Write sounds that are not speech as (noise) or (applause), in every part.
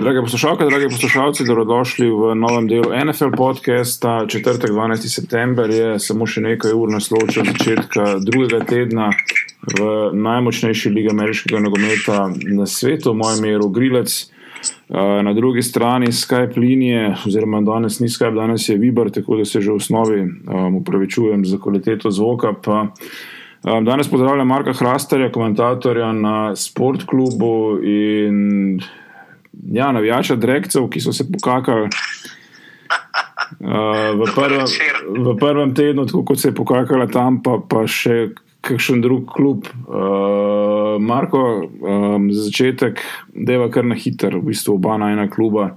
Drage poslušalke, dragi poslušalci, dobrodošli v novem delu NFL podcasta. Četrtek, 12. september je samo še nekaj ur nasločil začetka drugega tedna v najmočnejši ligi ameriškega nogometa na svetu, moj ime je Rogrilec. Na drugi strani Skype linije, oziroma danes ni Skype, danes je Viber, tako da se že v osnovi um, upravičujem za kvaliteto zvoka. Pa, um, danes pozdravljam Marka Hrastarja, komentatorja na Sportklubu in ja, navijača Drekcev, ki so se pokakali uh, v, (laughs) prvem, v prvem tednu, tako kot se je pokakala tam, pa, pa še kakšen drug klub. Uh, Marko, um, za začetek, deva kar na hiter, v bistvu oba na ena kluba.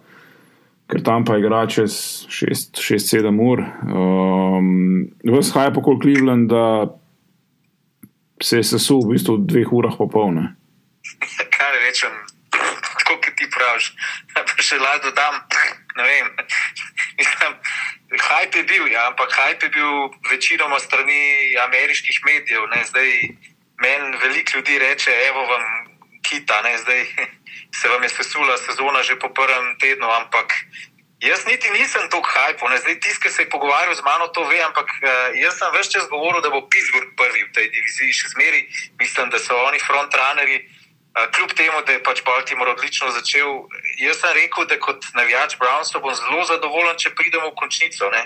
Ker tam pa igra čez 6-7 ur. Um, Ves haja po Cleveland, da se je sesul v bistvu v dveh urah popolne. Kaj rečem, (laughs) pa še lahko dodam. Ne vem. (laughs) Hajp je bil, ja, ampak hajp je bil večinoma strani ameriških medijev. Ne, zdaj meni veliko ljudi reče, evo vam kita, ne, zdaj (laughs) se vam je sesula sezona že po prvem tednu, ampak jaz niti nisem tako hajpo. Zdaj tisti, ki se je pogovarjal z mano, to ve, ampak uh, jaz sem več čas govoril, da bo Pittsburgh prvi v tej diviziji, še zmeri mislim, da so oni frontrunnerji. Kljub temu, da je pač Baltimore odlično začel, jaz sem rekel, da kot navijač Brownsa bom zelo zadovoljen, če pridemo v končnico. Ne?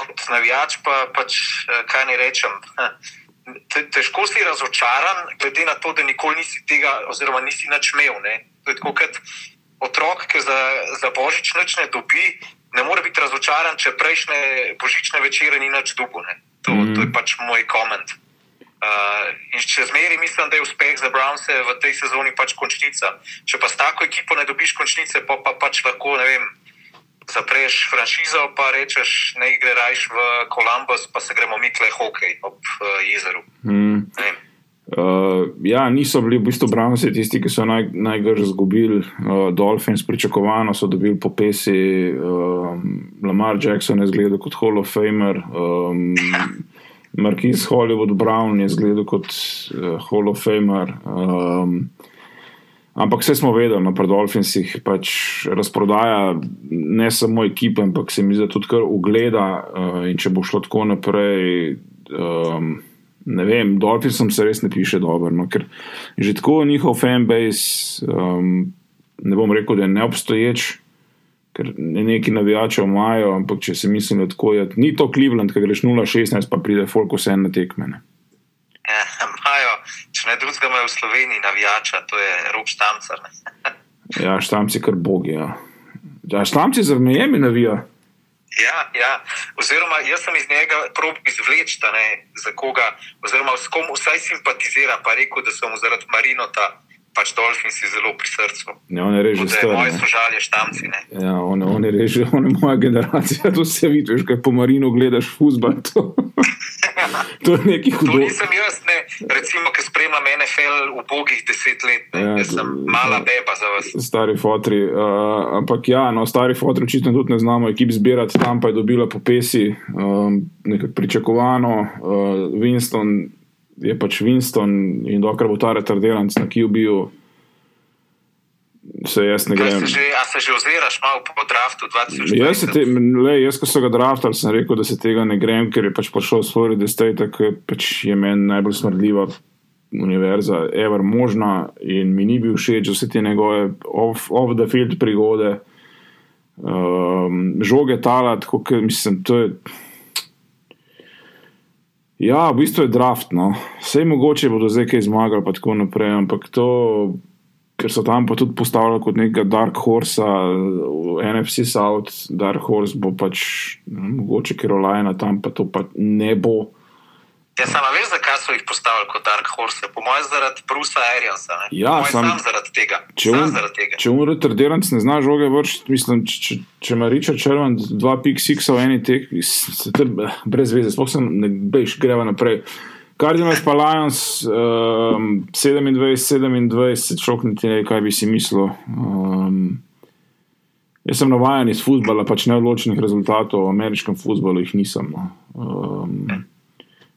Kot navijač pa pač, kaj ne rečem. Te, težko si razočaran, glede na to, da nikoli nisi tega, oziroma nisi nič imel. To je tako, kot otrok, ki za, za božič nič ne dobi, ne more biti razočaran, če prejšnje božične večere ni nič dugo. To, mm. to je pač moj komentar. Uh, in če zmeri mislim, da je uspeh za Brownse v tej sezoni pač končnica. Če pa s tako ekipo ne dobiš končnice, pa, pa pač lahko vem, zapreš franšizo, pa rečeš, ne greš v Columbus, pa se gremo mi kle hokej ob uh, jezeru. Mm. Uh, ja, niso bili v bistvu Brownsi tisti, ki so naj, najgrž izgubili. Uh, Dolphins pričakovano so dobili po pesi, uh, Lamar Jackson je zgledal kot Hall of Famer. Um, Marquis Hollywood Brown je zgledal kot uh, Hall of Famer. Um, ampak vse smo vedeli, na no, Predolfinsih pač razprodaja ne samo ekipe, ampak se mi zdi tudi kar ugleda. Uh, in če bo šlo tako naprej, um, ne vem, Dolphinsom se res ne piše dobro. No, ker že tako njihov fanbase, um, ne bom rekel, da je neobstoječ ker ne neki navijači imajo, ampak če se mislim, da tako je, ni to Cleveland, ki greš 0-16, pa pride Folk vse na tekme. Imajo, če ne drugega, imajo v Sloveniji navijača, to je rok štamcar. ja, štamci kar bogi. Ja. Ja, štamci za mejami navija. Ja, ja, oziroma jaz sem iz njega prob izvleči, za koga, oziroma s kom vsaj simpatizira, pa rekel, da so mu zaradi Marinota pač Dolfin si zelo pri srcu. Ja, on je režil vse. Moje sožalje štamci. Ne? Ja, on, on je režil, on je moja generacija. To se vidi, veš, kaj po Marinu gledaš fusbal. To, to je neki hudo. To nisem jaz, ne. recimo, ki spremljam NFL v bogih deset let. Ja, jaz sem mala beba za vas. Stari fotri. Uh, ampak ja, no, stari fotri očitno tudi ne znamo ekip zbirati, tam pa je dobila po pesi, um, nekako pričakovano. Uh, Winston je pač Winston in dokler bo ta retardiranc na QB-u, se jaz ne grem. A se že oziraš malo po draftu 2020? Jaz, te, le, jaz ko so ga draftali, sem rekel, da se tega ne grem, ker je pač prišel s Florida State, ki pač je meni najbolj smrdljiva. Univerza, ever možna, in mi ni bil všeč, vse te njegove off-the-field off prigode, um, žoge talat, kot mislim, to je. Ja, v bistvu je draft. No. Vse je mogoče, bodo zdaj kaj zmagali, pa tako naprej. Ampak to, ker so tam pa tudi postavili kot nekega Dark Horse, NFC South, Dark Horse bo pač mogoče Carolina, tam pa to pa ne bo. Ja, samo veš, zakaj so jih postavili kot Dark Horse, po mojem, zaradi Brusa Ariansa. Ja, sam, sam zaradi tega. Če umre retardiranc, ne znaš žoge vršiti. Mislim, če, če ima Richard pik siksa v eni tek, se te brez veze, sploh sem ne bejš, greva naprej. Cardinals pa Lions, um, 27-27, šokniti ne, kaj bi si mislil. Um, jaz sem navajen iz futbola, pač neodločenih rezultatov, v ameriškem futbolu jih nisem. Um,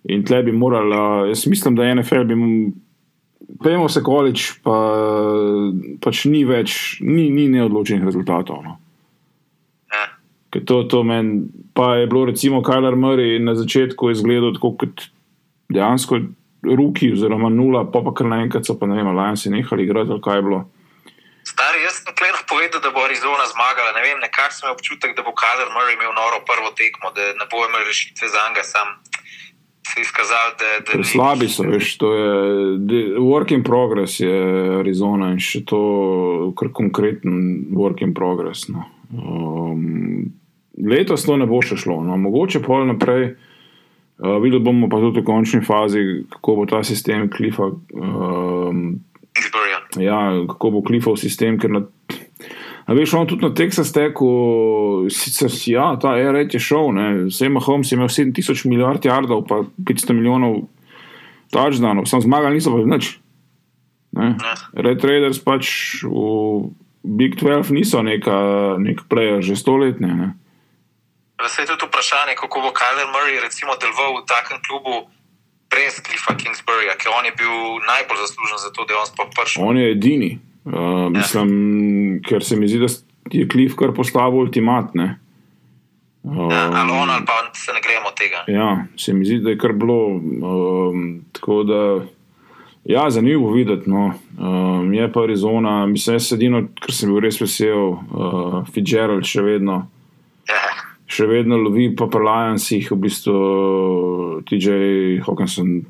In tle bi morali, jaz mislim, da NFL bi pojmo se količ, pa pač ni več, ni, ni neodločenih rezultatov. No. Ja. Ker To, to men, pa je bilo recimo Kajler Murray na začetku izgledal tako kot dejansko ruki, oziroma nula, pa pa kar naenkrat so pa ne vem, Lions je nehali igrati, ali kaj je bilo. Stari, jaz sem tleh povedal, da bo Arizona zmagala. Ne vem, nekako sem imel občutek, da bo Kader Murray imel noro prvo tekmo, da ne bo imel rešitve za njega sam. Se je izkazal, da, da ni. Slabi so, veš, to je work in progress, je Arizona in še to kar konkreten work in progress. No. Um, letos to ne bo še šlo, no. mogoče pol naprej. Uh, videli bomo pa tudi v končni fazi, kako bo ta sistem Klifa, um, ja, kako bo Klifov sistem. Ker na, a veš, on tudi na Texas teku, sicer ja, ta ARET je šel, vse Mahomes je imel 7000 milijard jardov, pa 500 milijonov touchdownov, sam zmagali niso pa nič. Ne. Red Raiders pač v Big 12 niso neka, nek player, že stoletne. Ne. Vse je tudi vprašanje, kako bo Kader Murray recimo deloval v takem klubu brez Cliffa Kingsburyja, ker on je bil najbolj zaslužen za to, da je on sploh prišel. On je edini, uh, mislim, ker se mi zdi, da je Klif kar postavil ultimat. Ne. Um, Ja, ali on ali pa se ne gremo tega. Ja, se mi zdi, da je kar bilo. Um, tako da, ja, zanimivo videti. No. Um, je pa Arizona, mislim, jaz edino, kar sem bil res vesel, uh, Fitzgerald še vedno. Ja. Še vedno lovi po Lionsih, v bistvu TJ Hawkinson,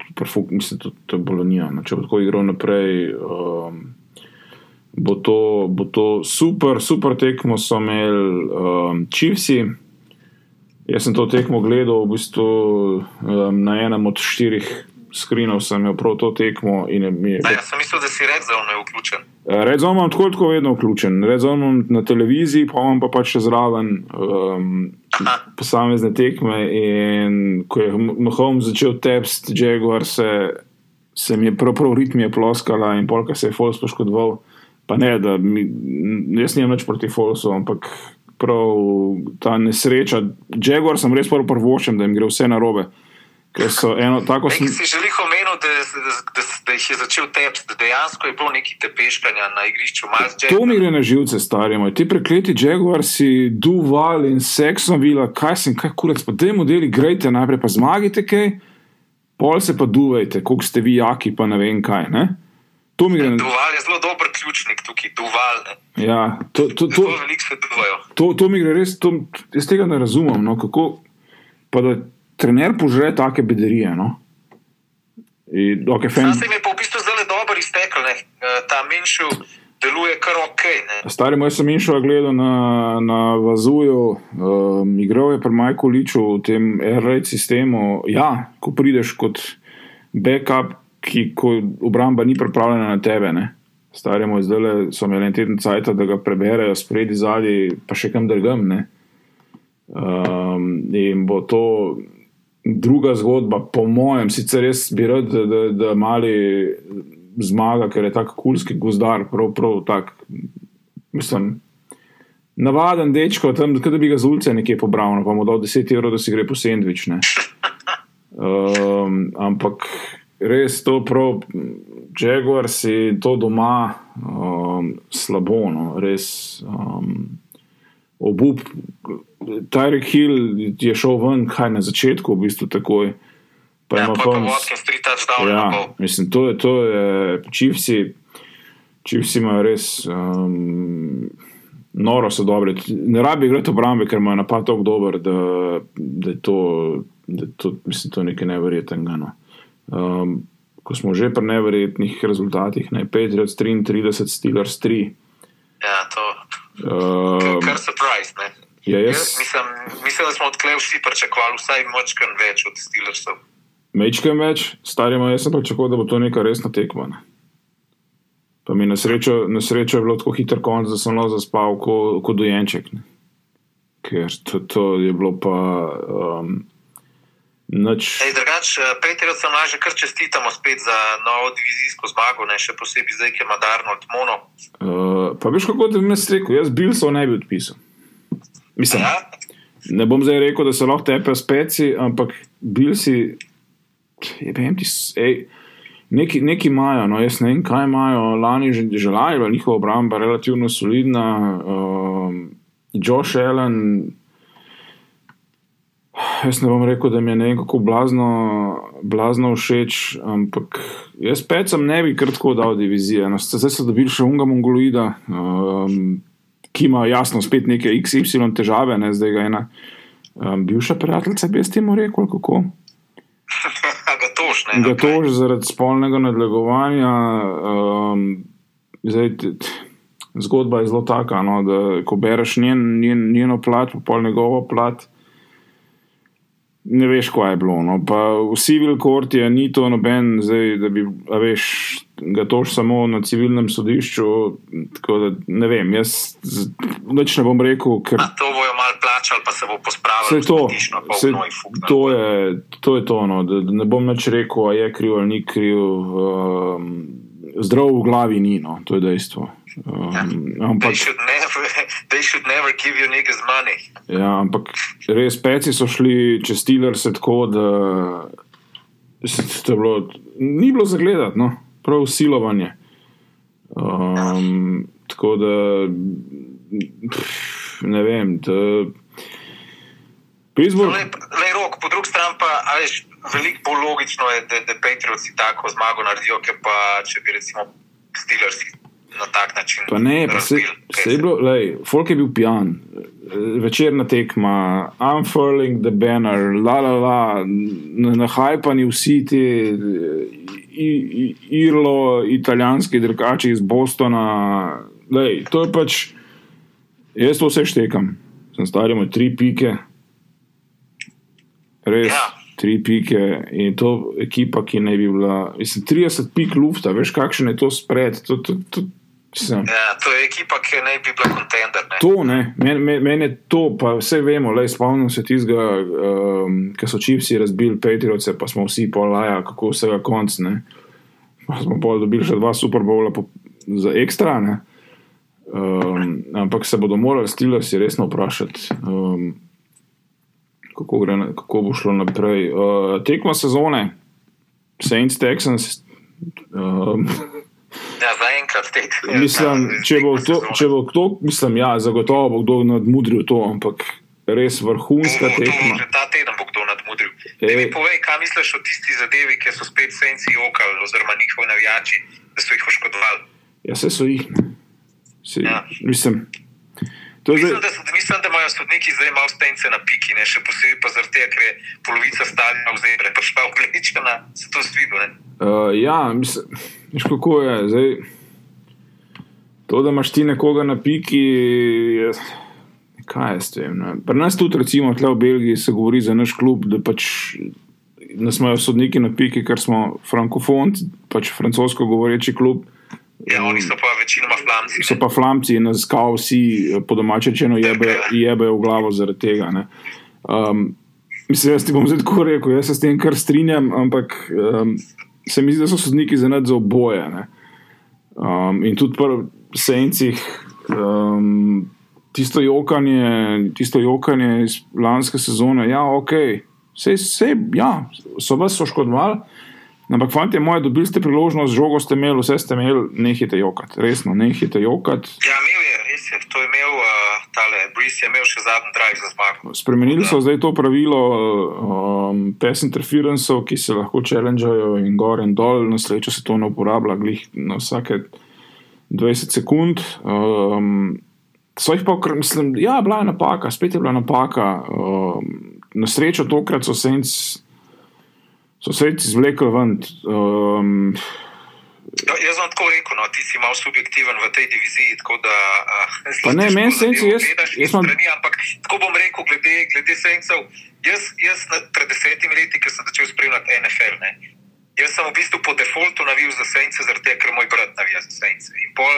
mislim, da to je Bolonija. No. Če bo tako igral naprej, um, bo, to, bo to super, super tekmo so imeli um, Chiefsi. Jaz sem to tekmo gledal v bistvu, um, na enem od štirih skrinov, sem imel prav to tekmo. Je, mi je, A, jaz sem mislil, da si Red Zone je vključen. Red Zone imam tako tako vedno vključen. Red Zone imam na televiziji, pa imam pa pač še zraven um, Aha. posamezne tekme. In ko je Mahomes začel tepst, Jaguar se, se mi je prav, prav ritm je ploskala in polka se je Fols poškodoval. Pa ne, da mi, jaz nimam nič proti Folsu, ampak prav ta nesreča. Jaguar sem res prvo prvošem, da jim gre vse na robe. Ker so eno tako. Sem, si želi omenil, da, da, da, da jih je začel tepsti, da dejansko je bilo nekaj tepeškanja na igrišču. To mi gre na živce, stari moj. Ti prekleti Jaguar si duval in seksom vila, kaj sem, kaj kurec, pa te modeli grejte najprej, pa zmagite kaj, pol se pa duvajte, koliko ste vi jaki, pa ne vem kaj. Ne? To mi gre Duval je zelo dober ključnik tukaj, duval. Ne. ja, to, to, to, Zelo veliko se duvajo. to, to mi gre res, to, jaz tega ne razumem. No, kako, pa da trener požre take bedarije. No? In, okay, fan, Sam se jim je pa v bistvu zelo dobro iztekel. Ne. Eh, Ta Minšu deluje kar ok. Ne. Stari moj sem išel gledal na, na Vazuju, um, igral je pri Majku Liču v tem R-rate sistemu. Ja, ko prideš kot backup, ki ko obramba ni pripravljena na tebe. Ne. Stari moj zdaj so imeli en teden cajt, da ga preberejo spredi zadnji, pa še kam drugam. Um, in bo to druga zgodba, po mojem, sicer res bi rad, da, da, da mali zmaga, ker je tako kulski gozdar, prav, prav tak. Mislim, navaden dečko, tam, da bi ga z ulice nekje pobral, pa mu dal 10 evrov, da si gre po sendvič. ne. Um, ampak res to prav, Jaguar si to doma um, slabo, no, res. Um, Obup, Tyrek Hill je šel ven, kaj na začetku, v bistvu takoj. Pa Ja, ima pa Watkins 3 touchdown na Ja, pol. mislim, to je, to je, čivsi, čivsi imajo res, um, noro so dobri. Ne rabi igrati obrambe, ker imajo napad tako dober, da, da je to, da je to, mislim, to je nekaj neverjetnega. No. Um, ko smo že pri neverjetnih rezultatih, ne, Patriots 33, Steelers 3. Ja, to Um, kar surprise. Ne. ja, Jaz jaz, mislim, mislim, da smo odklej vsi pričakovali vsaj močkan več od Steelersov. mečkam več, starima, jaz sem pričakoval, da bo to neka resna tekma. Ne. Pa mi na srečo, na srečo je bilo tako hiter konc, da sem lahko zaspal kot ko dojenček. Ne. Ker to, to je bilo pa um, nič. Ej, drugač, Peter, sem lažje, kar čestitamo spet za novo divizijsko zmago, ne še posebej zdaj, ki ima Darnold Mono. Uh, pa veš, kako ti mi je rekel, jaz bil so ne bi odpisal. Mislim, Ja? ne bom zdaj rekel, da se lahko tepe speci, ampak bil si, je vem ti, s- ej, Neki, neki imajo, no, jaz ne vem, kaj imajo, lani že, že lani je bila njihova obramba relativno solidna. Um, Josh Allen, jaz ne bom rekel, da mi je ne vem kako blazno, blazno všeč, ampak jaz pecem ne bi kratko dal divizije. No, zdaj so dobili še unga mongoloida, um, ki ima jasno spet neke XY težave, ne zdaj ga ena. Um, bivša prijateljica bi s tem rekel, kako. (laughs) Gatož, ne? Gatož zaradi spolnega nadlegovanja. Um, zdaj, zgodba je zelo taka, no, da ko bereš njen, njen, njeno plat, pa pol njegovo plat, ne veš, kaj je bilo. No. Pa v civil court je ni to noben, zdaj, da bi, a veš, ga tož samo na civilnem sodišču. Tako da ne vem, jaz nič ne bom rekel, ker. A to bojo malo plačali, pa se bo pospravil. Vse to, vse, vse, to, je, to je to, no, da, da ne bom več rekel, ali je kriv ali ni kriv. Um, zdrav v glavi ni, no, to je dejstvo. Um, (laughs) They ampak, should, never, (laughs) they should never give you niggas money. ja, ampak res peci so šli čez Steelers tako, da se, (laughs) to je bilo, ni bilo zagledati, no, prav silovanje. Um, tako da pff, ne vem. Da, Pittsburgh, Le, le rok, po drugi strani pa, veš, veliko bolj logično je, da, da Patriotsi tako zmago naredijo, kot pa če bi recimo Steelersi na tak način. Pa ne, pa se, se je bilo, lej, folk je bil pijan, večerna tekma, unfurling the banner, la la la, nahajpani vsi ti irlo, italijanski drkači iz Bostona. Lej, to je pač, jaz to vse štekam, sem star, imamo tri pike, res. Ja. Tri pike in to ekipa, ki naj bi bila, mislim, 30 pik lufta, veš, kakšen je to spred. To, to, to, Ja, to je ekipa, ki naj bi bila kontender. Ne? To, ne, meni men, men je to, pa vse vemo, le spomnim se tistega, um, ki so čipsi razbili Patriots, pa smo vsi polaja, kako vsega konc. Ne. Pa smo pa dobili še dva Super Bowla za ekstra. Ne. Um, ampak se bodo morali Steelersi resno vprašati, um, kako, gre, kako bo šlo naprej. Uh, tekma sezone, Saints Texans. Um, Ja, zaenkrat te. Mislim, če bo, to, če bo kdo, mislim, ja, zagotovo bo kdo nadmudril to, ampak res vrhunska tekma. Že ta teden bo kdo nadmudril. Ej. Mi povej, kaj misliš o tisti zadevi, ki so spet senci jokali, oziroma njihovi navijači, da so jih oškodovali. Ja, vse so jih. Se, ja. Mislim, Mislim zdaj, da, so, mislim, da imajo sodniki zdaj malo stence na piki, ne? še posebej pa zaradi tega, ker je polovica stadiona v zebre prišla oblečena, se to. Ne? uh, ja, mislim, kako je. Zdaj, to, da imaš ti nekoga na piki, je, kaj je s tem. Ne? Pri nas tudi, recimo, tle v Belgiji se govori za naš klub, da pač nas imajo sodniki na piki, ker smo frankofon, pač francosko govoreči klub. Ja, oni so pa večinoma flamci. so pa flamci nas kao vsi po domače rečeno jebe, jebejo v glavo zaradi tega. ne. Um, mislim, jaz ti bom zdaj tako rekel, jaz se s tem kar strinjam, ampak um, se mi zdi, da so sodniki za nad za oboje. ne. Um, in tudi pri sencih. Um, Tisto jokanje, tisto jokanje iz lanske sezone, ja, ok, vse, vse, ja, so vas oškodovali, ampak, fanti moji, dobili ste priložnost, žogo ste imeli, vse ste imeli, nehite jokati, resno, nehite jokati. Ja, imel je, res je, to je imel, uh, tale Brice je imel še zadnji drive za zmago. Spremenili so zdaj to pravilo um, pass interferencev, ki se lahko challengeajo in gor in dol, na srečo se to ne uporablja, glih na vsake 20 sekund. Um, so jih pa, mislim, ja, bila je napaka, spet je bila napaka. Um, na srečo tokrat so senc, so senc izvlekli ven. Um, No, jaz vam tako rekel, no, ti si malo subjektiven v tej diviziji. Da, (laughs) uh, ne, meni Saintsi, jaz- jaz imam- Strani, ampak tako bom rekel, glede, glede Saintsov. Jaz, jaz pred desetimi leti, ko sem začel spremljati NFL, ne, jaz sem v bistvu po defaultu navil za Saintse, zaradi tega, ker moj brat navija za Saintse. In pol,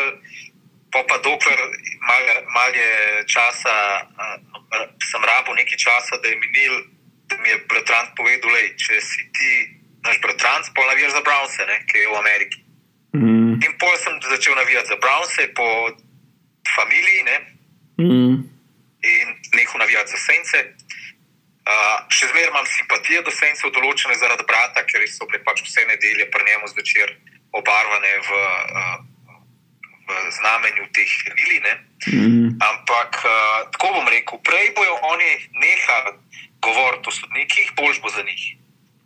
pa, pa dokler mal, mal je časa, uh, sem rabo nekaj časa, da je minil, da mi je bratranc povedal, lej, če si ti naš bratranc, pol navijaš za Brownse, ne, ki je v Ameriki. mm, In pol sem začel navijati za Brownse po familiji ne? mm, in nehal navijati za Sence. Uh, še zmeraj imam simpatije do Sejncev, določene zaradi brata, ker so bile pač vse nedelje pri njemu zvečer obarvane v, uh, v znamenju teh liline. Mm. Ampak uh, tako bom rekel, prej bojo oni nehali govoriti o sodnikih, boljš bo za njih.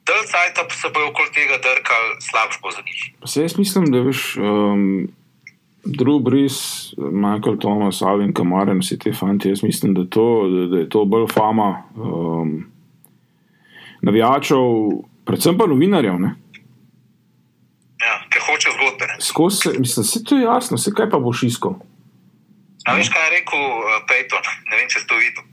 Del pa se bojo okoli tega drkali, slabš bo za njih. Se jaz mislim, da veš, um, Drew Brees, Michael Thomas, Alvin Kamaren, vsi ti fanti, jaz mislim, da, to, da, da je to bolj fama um, navijačev, predvsem pa novinarjev. Ne? Ja, ker hoče zgodbe. Skozi, se- mislim, vse to je jasno, vse kaj pa boš iskal. A veš, kaj je rekel uh, Peyton? Ne vem, če si to videl.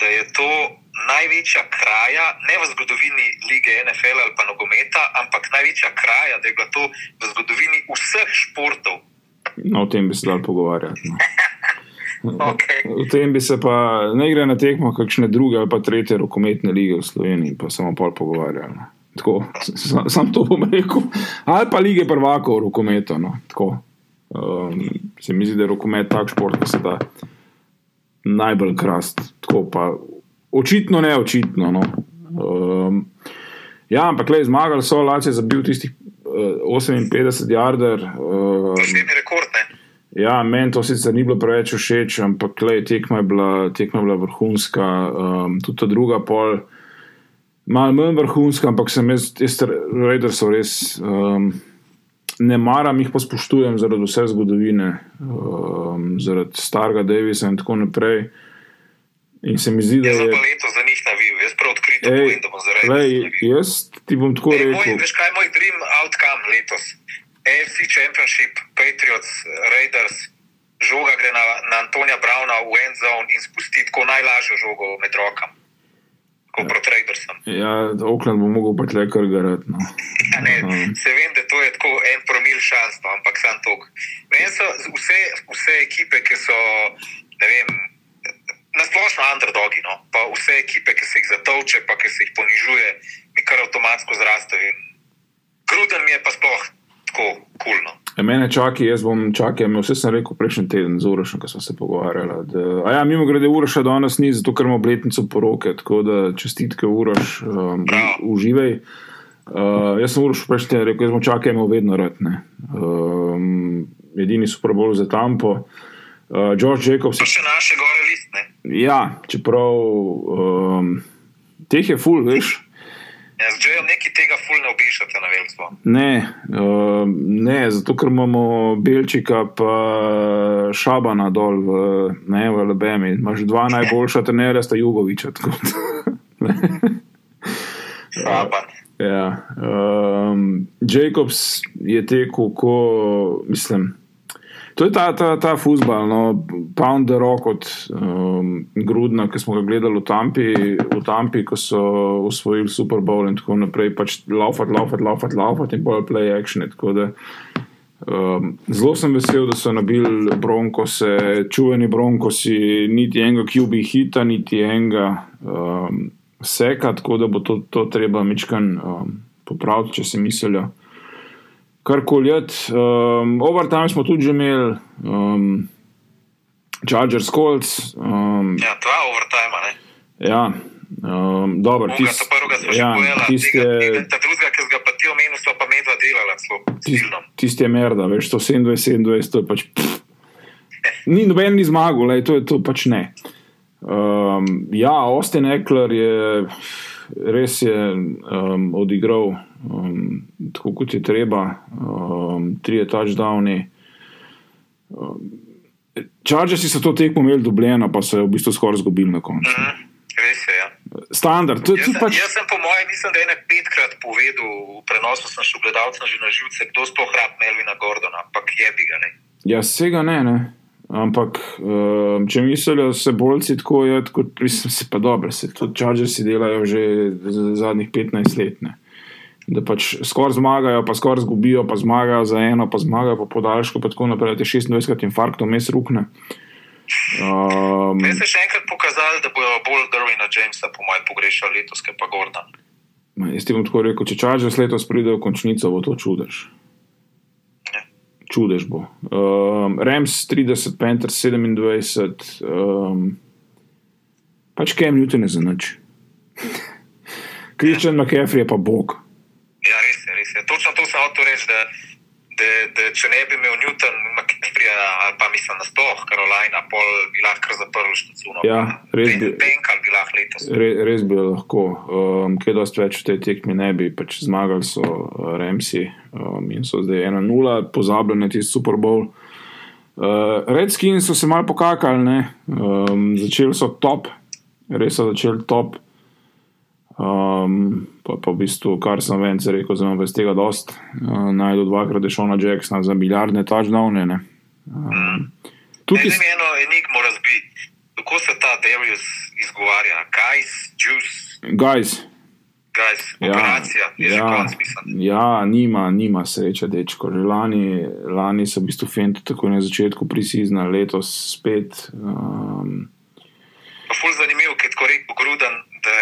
Da je to največja kraja, ne v zgodovini lige NFL ali pa nogometa, ampak največja kraja, da je bila to v zgodovini vseh športov. No, o tem bi se dal pogovarjati. No. (laughs) Okay. O tem bi se pa ne gre na tekmo, kakšne druge ali pa tretje rokometne lige v Sloveniji, pa samo pol pogovarjali. no. Tako, sam, sam to bom rekel. Ali pa lige prvakov v rokometu. No. Tako. Um, se mi zdi, da je rokomet tak šport, ki se da najbolj krast. Tako pa očitno, ne očitno. No. Um, ja, ampak le zmagali so, Laci je zabil tistih uh, 58 jarder. Uh, Osebni rekord, ne? Ja, meni to sicer ni bilo preveč všeč, ampak lej, tekma, je bila, tekma je bila vrhunska, um, tudi ta druga pol, malo manj vrhunska, ampak sem jaz, jaz Raiders so res. Um, ne maram jih, pa spoštujem zaradi vse zgodovine, um, zaradi starega Davisa in tako naprej. In se mi zdi, da je. pa letos za njih navil, jaz prav odkrito Ej, povem, da bom zaradi navil. jaz ti bom tako Ej, moj, rekel. veš kaj je moj dream outcome letos? AFC Championship, Patriots, Raiders, žoga gre na, na Antonija Brauna v end zone in spusti tako najlažjo žogo med rokami. Kot proti Raidersom. Ja, Oakland bo mogel pa tle kar garati. No. Ja, ne, se vem, da to je tako en promil šans, no, ampak sam tok. Meni so vse, vse ekipe, ki so, ne vem, nasplošno underdogi, no, pa vse ekipe, ki se jih zatovče, pa ki se jih ponižuje, mi kar avtomatsko zrastejo. Gruden mi je pa sploh tako kulno. E, mene čaka, jaz bom čakal, vse sem rekel prejšnji teden z Urošem, ko smo se pogovarjali. Da, a ja, mimo grede, Uroša danes ni, zato ker ima obletnico poroke, tako da čestitke Uroš, um, Bravo. uživej. Uh, jaz sem Uroš prejšnji teden rekel, jaz bom čakal, imel vedno rad. ne. Um, edini super bolj za tampo. Uh, George Jacobs, Pa še naše gore listne. Ja, čeprav um, teh je full, veš. Ja, z Džejem neki tega ful ne obišate na veljstvo. Ne, uh, ne, zato ker imamo Belčika in Šabana dol v, ne, v Alabami. Imaš dva (laughs) najboljša trenerja, sta Jugoviča. Šaban. ja, um, Jacobs je tekel, ko mislim. To je ta, ta, ta fusbal, no, pound the rock od um, Grudna, ki smo ga gledali v Tampi, v Tampi, ko so osvojili Super Bowl in tako naprej. Pač laufat, laufat, laufat, laufat in bolj play action. Um, zelo sem vesel, da so nabili bronkose, čuveni bronkosi, niti enega QB hita, niti enega um, seka, tako da bo to, to treba mečkan um, popraviti, če se mislijo karkoli. Um, overtime smo tudi že imeli, um, Chargers Colts. Um, Ja, dva overtime, ne. ja, um, dobro. Onega, ta prvega smo že ja, pojela, tiste, tega, tega, ta drugega, ki si ga pa ti omenil, so pa medva delala celo s tis- filmom. tiste je merda, veš, to 27-27, to je pač. Pff, ni noben ni zmagal, lej, to je to pač ne. Um, ja, Austin Eckler je res je um, odigral um, tako, kot je treba, um, tri touchdowni. Um, Chargersi so to tekmo imeli dubljeno, pa so jo v bistvu skoraj izgubili na koncu. Mhm, res je, ja. Standard, to je Jaz, sem- pač. jaz sem po mojem, mislim, da je ne petkrat povedal, v prenosu sem šel gledalcem že na živce, kdo sploh rab Melvina Gordona, ampak jebi ga ne. Ja, vsega ne, ne. Ampak, um, če mislijo, da se bolci tako je, kot mislim, se pa dobro, se tudi Chargersi delajo že zadnjih 15 let. Ne. Da pač skoraj zmagajo, pa skoraj zgubijo, pa zmagajo za eno, pa zmagajo po podaljšku, pa tako naprej, te 26krat infarktov mes rukne. Um, Zdaj se je še enkrat pokazali, da bojo bolj Derwina Jamesa, po mojem, pogrešali letos, kot pa Gordon. jaz ti bom tako rekel, če Chargers letos pridejo v končnico, bo to čudež. Ja. Čudež bo. Um, Rams 30, Panthers 27, um, pač Cam Newton je za nič. (laughs) Kristjan McCaffrey je pa bog. Ja, res je, res je. Točno reči, da, da, da če ne bi imel Newton, McCaffrey ali pa mislim na sploh Karolina, pol bi lahko zaprl štacuno. Ja, res bi. Penkal bi lahko letos. Re, res bi lahko. Um, Kaj dosti več v tej tekmi ne bi, pač zmagali so uh, Remsi um, in so zdaj 1-0, pozabljeni na tisti Super Bowl. Uh, Redskins so se malo pokakali, ne? um, začeli so top, res so začeli top. Um, pa, pa v bistvu, kar sem vence rekel, zelo bez tega dost. Uh, Najdu dvakrat je šona Jacksona za milijardne touchdowne. ne. Um, Tukaj tukaj se eno enigmo razbi, kako se ta Darius izgovarja. Guys, juice, guys. guys, Ja, operacija, je že ja, konc, ja, nima, nima sreče, dečko. Že lani, lani so v bistvu fenti tako na začetku prisizna, letos spet. Um, ful zanimiv, ker tako rekel Gruden, da,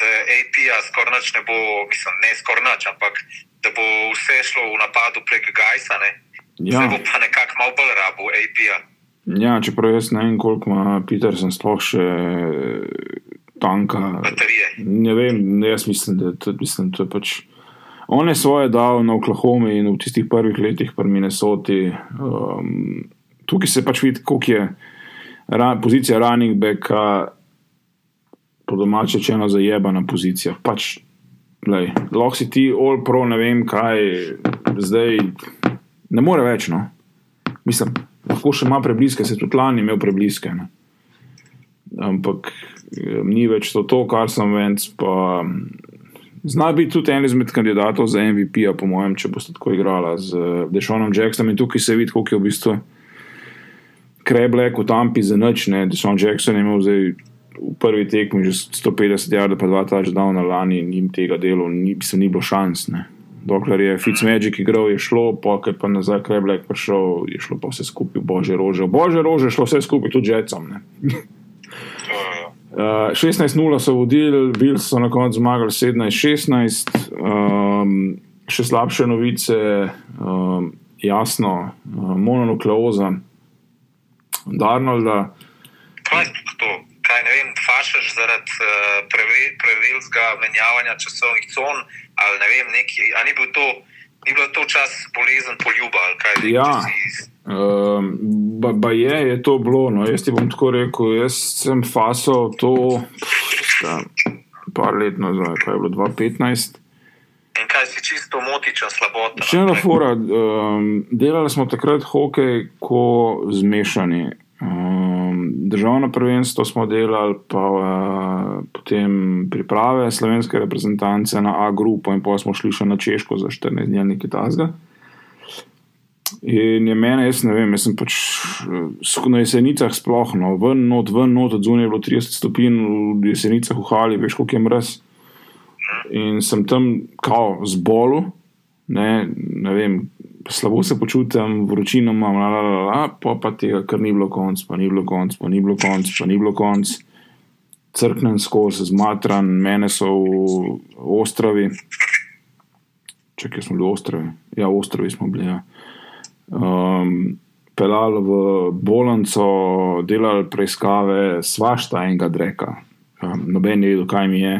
da AP-ja skoraj ne bo, mislim, ne skoraj nič, ampak da bo vse šlo v napadu prek Gajsa, ne. ja, Zdaj bo pa nekako malo bolj rabo AP-ja. ja, čeprav jaz ne vem, koliko ima Peterson sploh še tanka. Baterije. Ne vem, ne, jaz mislim, da to, mislim, to je pač. On je svoje dal na Oklahoma in v tistih prvih letih pri Minnesoti. Um, tukaj se pač vidi, koliko je ra, pozicija running backa, po domače čeno zajebana pozicija. Pač, lej, lahko si ti all pro, ne vem kaj, zdaj ne more več. No. Mislim, lahko še ima prebliske, se tudi lani imel prebliske. Ne. Ampak ni več to, to kar sem. Pa, Zna biti tudi en izmed kandidatov za MVP, po mojem, če boste tako igrali z Dešonom Jacksonom. In tukaj se vidi, koliko je v bistvu kreblek v Tampi za noč. Dešon Jackson je imel zdaj v prvi tekmi že 150 jardov, pa dva touchdowna lani in jim tega delo ni, ni bilo šans. Ne. Dokler je Fitzmagic igral, je šlo, pa je pa nazaj kreblek prišel, je šlo pa vse skupaj, bože rože. Bože rože, šlo vse skupaj tudi ne. (laughs) Uh, 16-0 so vodili, bili so na koncu zmagali 17-16. Um, še slabše novice, um, jasno, uh, mononukleoza, Darnolda. Kaj je to? Kaj ne vem, fašaš zaradi uh, prevelikega menjavanja časovnih con ali ne vem, neki, a ni bil to, ni bilo to čas bolezen poljuba ali kaj? Ja. če si- Um, ba, ba je, je to bilo. No. Jaz ti bom tako rekel, jaz sem fasal to sta, par let nazaj, kaj je bilo 2015. In kaj si čisto motičen, slabota? Še ena fora, um, delali smo takrat hokej, ko zmešani. Um, državno prvenstvo smo delali, pa uh, potem priprave slovenske reprezentance na A grupo, in pa smo šli še na Češko za 14 dni ali nekaj tasga. In je mene, jaz ne vem, jaz sem pač eh, na jesenicah sploh, no, ven, not, ven, not, od zunaj je bilo 30 stopinj, v jesenicah v Hali, veš, koliko je mraz. In sem tam kao zbolu, ne, ne vem, slabo se počutim, vročino imam, la, la, la, la, pa pa tega, ker ni bilo konc, pa ni bilo konc, pa ni bilo konc, pa ni bilo konc. Crknem skozi, zmatran, mene so v Ostravi. Če smo bili v Ostravi, ja, v Ostravi smo bili. Ja. Um, pelali v bolnico, delali preiskave, svašta enega dreka. Um, noben je vedel, kaj mi je.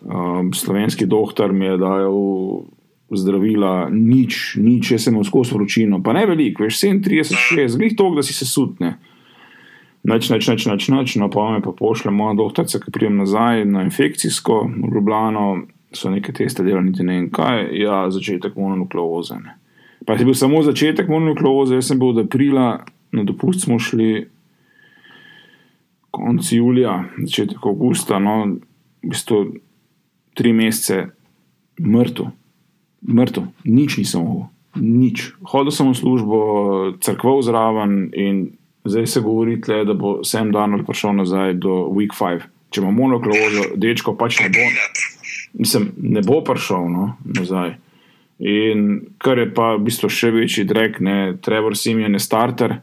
Um, slovenski doktor mi je dal zdravila, nič, nič, jaz sem skozi vročino, pa ne veliko, veš, 37, 6, glih to, da si se sutne. Noč, noč, noč, noč, noč, no pa me pa pošle moja doktorica, ki prijem nazaj na infekcijsko v Ljubljano, so neke teste delali, niti ne vem kaj, ja, začetek mononukleoze. Ne. Pa je bil samo začetek mononukleoze, jaz sem bil od aprila, na dopust smo šli konec julija, začetek avgusta, no, v bistvu tri mesece mrtev, mrtev, nič nisem mogel, nič. Hodil sem v službo, crkval zraven in zdaj se govori, tle, da bo Sam Donald prišel nazaj do Week 5. Če ima monoklozo, dečko pač ne bo, mislim, ne bo prišel no, nazaj. In kar je pa v bistvu še večji drek, ne, Trevor Simeon je starter,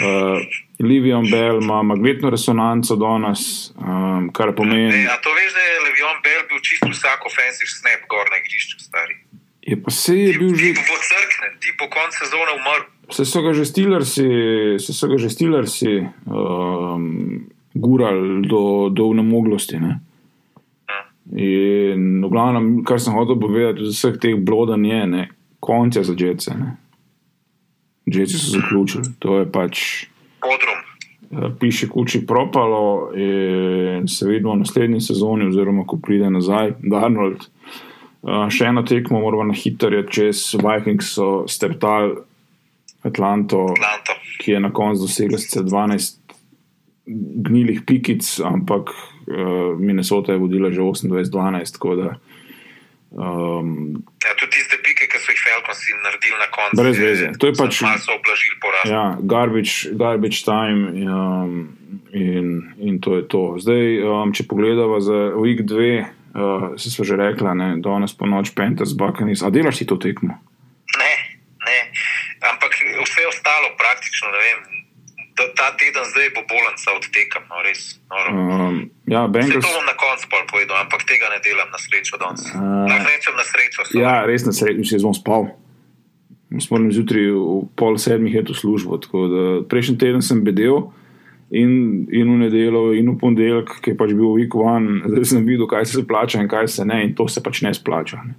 uh, Livion Bell ima magnetno resonanco danes, um, kar pomeni. Ne, a to veš, da je Levion Bell bil čisto vsak ofensiv snap gor na igrišču, stari. Je pa se je bil že. Ti po crkne, ti po koncu sezone umrl. Se so ga že stilersi, se so ga že stilersi um, gurali do, do nemoglosti. Ne? In v glavnem, kar sem hotel povedati, od vseh teh blodan je, ne, konc je za Jetce. Jetci so zaključili, to je pač. Podrum. Piše kuči propalo in se vidimo v naslednji sezoni, oziroma ko pride nazaj, Darnold. Uh, še eno tekmo moramo na hitro, čez Vikings so strtali Atlanto, Atlanto. ki je na koncu dosegla 12 gnilih pikic, ampak uh, Minnesota je vodila že 28-12. Um, ja, tudi tiste pike, ki so jih Falcons naredili na koncu. Brez veze. To je pač. Malo so oblažili poraz. Ja, garbage, garbage time um, in, in to je to. Zdaj, um, če pogledamo za week 2, uh, se smo že rekli, da danes po noč Panthers, Buccaneers. A delaš ti to tekmo? Ne, ne. Ampak vse ostalo praktično, ne vem. Ta, ta teden zdaj bo bolenca odtekam, no res. Um, ja, Bengals... To bom na koncu povedal, ampak tega ne delam na srečo danes. Uh, Lahko rečem na srečo. Sorry. Ja, res na srečo, še bom spal. Moram zjutraj v pol sedmih je to službo. Prejšnji teden sem bedel in, in v nedeljo, in v ponedeljek, ki je pač bil week one, zdaj sem videl, kaj se plača in kaj se ne, in to se pač ne splača. Ne.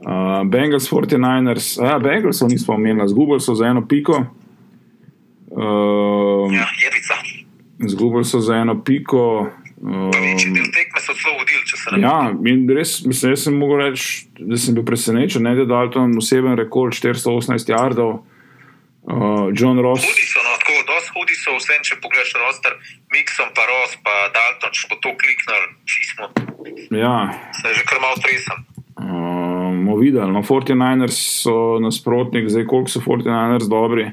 Uh, Bengals 49ers, a ja, Bengals so nismo imeli, zgubili so za eno piko. Uh, ja, jebica. Zgubili so za eno piko. Um, Večji del tekme so celo vodili, če se ne Ja, in res, mislim, jaz sem mogel reči, da sem bil presenečen, ne, da je Dalton oseben rekord 418 jardov. Uh, John Ross. Hudi so, no, tako, dosti hudi so, vse, če pogledaš roster, Mixon, pa Ross, pa Dalton, če bo to kliknil, čismo. Ja. Se je že kar malo stresen. Um, videli, no, 49ers so nasprotnik, zdaj koliko so 49ers dobri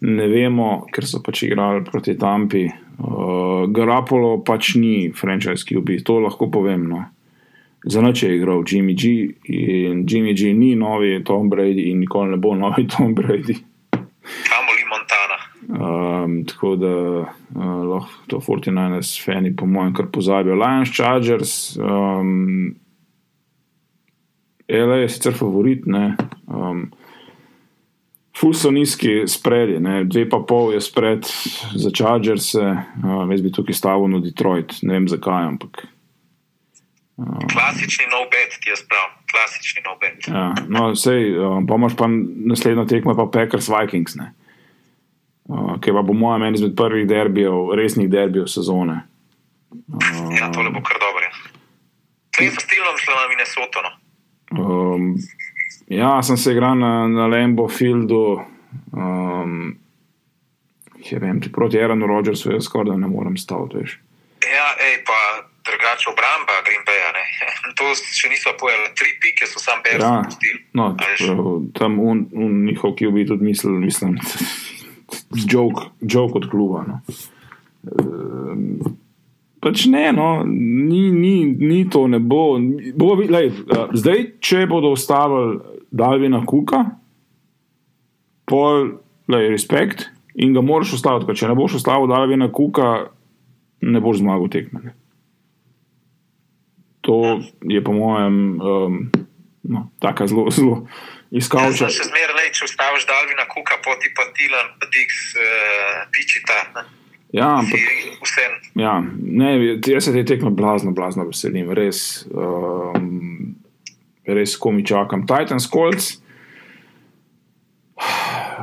ne vemo, ker so pač igrali proti Tampi. Uh, Garapolo pač ni franchise, ki bi to lahko povem. No. Za noč je igral Jimmy G. In Jimmy G ni novi Tom Brady in nikoli ne bo novi (laughs) Tom Brady. Kamoli Montana. Um, tako da uh, lahko to 49ers fani, po mojem, kar pozabijo. Lions Chargers, um, LA je sicer favorit, ne. Um, Ful so nizki spredi, ne? dve pa pol je spred za Chargers, uh, jaz bi tukaj stavil na Detroit, ne vem zakaj. Ampak, uh, klasični no bet, ti jaz pravim, klasični no bet. Ja, no, sej, uh, pa imaš pa naslednjo tekmo, pa Packers Vikings, uh, ki pa po mojem meni izmed prvih derbijev, resnih derbijev sezone. Uh, ja, tole bo kar dobro. Kaj so stilom šlo na Minnesota? No? Um, Ja, sem se igral na, na Lambo Fieldu. Um, vem, proti Aaronu Rodgersu je skoraj da ne morem staviti. Ja, ej, pa drugače obramba Green Bay. Ne? (laughs) To še niso pojeli, tri pike so sam beri. Ja, no, tam un, un njihov, ki bi tudi mislil, mislim, (laughs) jok od kluba. No. Um, pač ne, no, ni, ni, ni to, ne bo. bo lej, zdaj, če bodo ustavili Dalvina Kuka, pol, lej, respekt in ga moraš ustaviti. Če ne boš ustavil Dalvina Kuka, ne boš zmagal tekme. To je po mojem um, no, tako zelo, zelo iskalče. Ja, še zmeraj, če ustaviš Dalvina Kuka, poti pa Tilan, pa Dix, uh, Pičita. Ja, ampak, ja, ne, jaz se te tekme blazno, blazno veselim, res. Um, res komi čakam. Titans, Colts.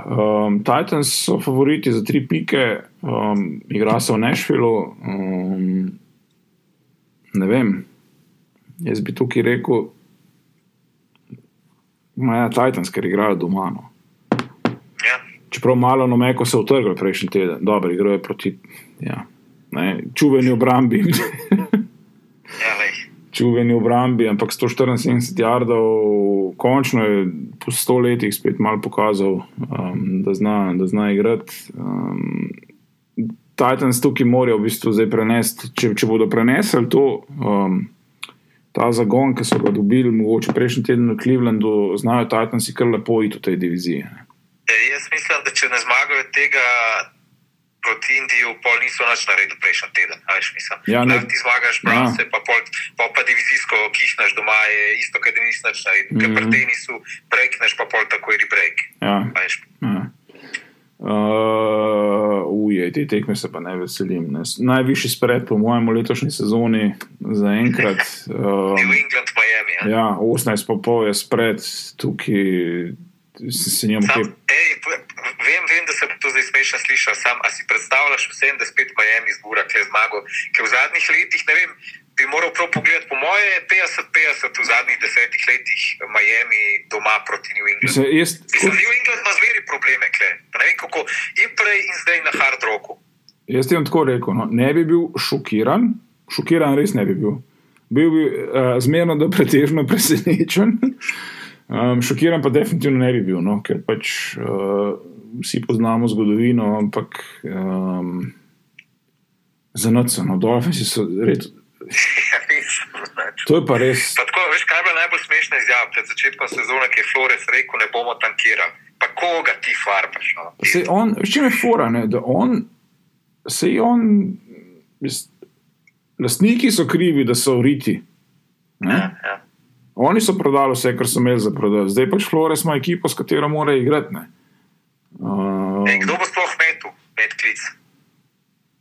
Um, Titans so favoriti za tri pike, um, igra se v Nešvilu. Um, ne vem, jaz bi tukaj rekel, da je Titans, ker igrajo doma. No. Ja. Čeprav malo no meko se utrgal prejšnji teden, dobro, igrajo proti ja, čuveni obrambi. ja, čuveni obrambi, ampak 174 jardov, končno je po sto letih spet malo pokazal, um, da, zna, zna igrati. Um, Titans tukaj morajo v bistvu zdaj prenesti, če, če bodo prenesli to. Um, Ta zagon, ki so ga dobili, mogoče prejšnji teden v Clevelandu, znajo Titansi kar lepo iti v tej diviziji. E, jaz mislim, da če ne zmagajo tega, proti Indiji, pol niso več naredili prejšnji teden. Ja, ne, ti zmagaš, brance, ja. pa, pol, pa, pa divizijsko kihneš doma, je isto, kaj nisi več naredil. Mm -hmm. Ker pri tenisu breakneš, pa pol tako je break. Ja. Ja. Uh, ubije, te tekme se pa ne veselim. Ne. Najvišji spred, po mojem, letošnji sezoni za enkrat. Uh, (laughs) New England, Miami. Ja, ja 18 pa pol je spred, tukaj se njemu kaj. Vem, vem, da se to zdaj smešno sliši, sam a si predstavljaš vsem, da spet Miami zbura, ki je zmagal. Ker v zadnjih letih, ne vem, bi moral prav pogledati, po moje je 50-50 v zadnjih desetih letih Miami doma proti New Englandu. Jaz, Mislim, New England ima zveri probleme, kle. ne vem kako, in prej in zdaj na hard roku. Jaz ti bom tako rekel, no, ne bi bil šokiran, šokiran res ne bi bil. Bil bi uh, zmerno, da pretežno presenečen. Um, šokiran pa definitivno ne bi bil, no, ker pač uh, vsi poznamo zgodovino, ampak um, za noč, no, dolžni so res. (laughs) To je pa res. Pa tako, veš, kaj je bila najbolj smešna izjava pred začetkom sezone, ki je Flores rekel: ne bomo tankirali. Pa koga ti farbaš? No? Se on, veš, čim je fora, ne, da on, se je on, lastniki so krivi, da so vriti. Ja, ja. Oni so prodali vse, kar so imeli za prodati, zdaj pač Flores ima ekipo, s katero mora igrati. Uh, e, kdo bo sploh metu, med klic?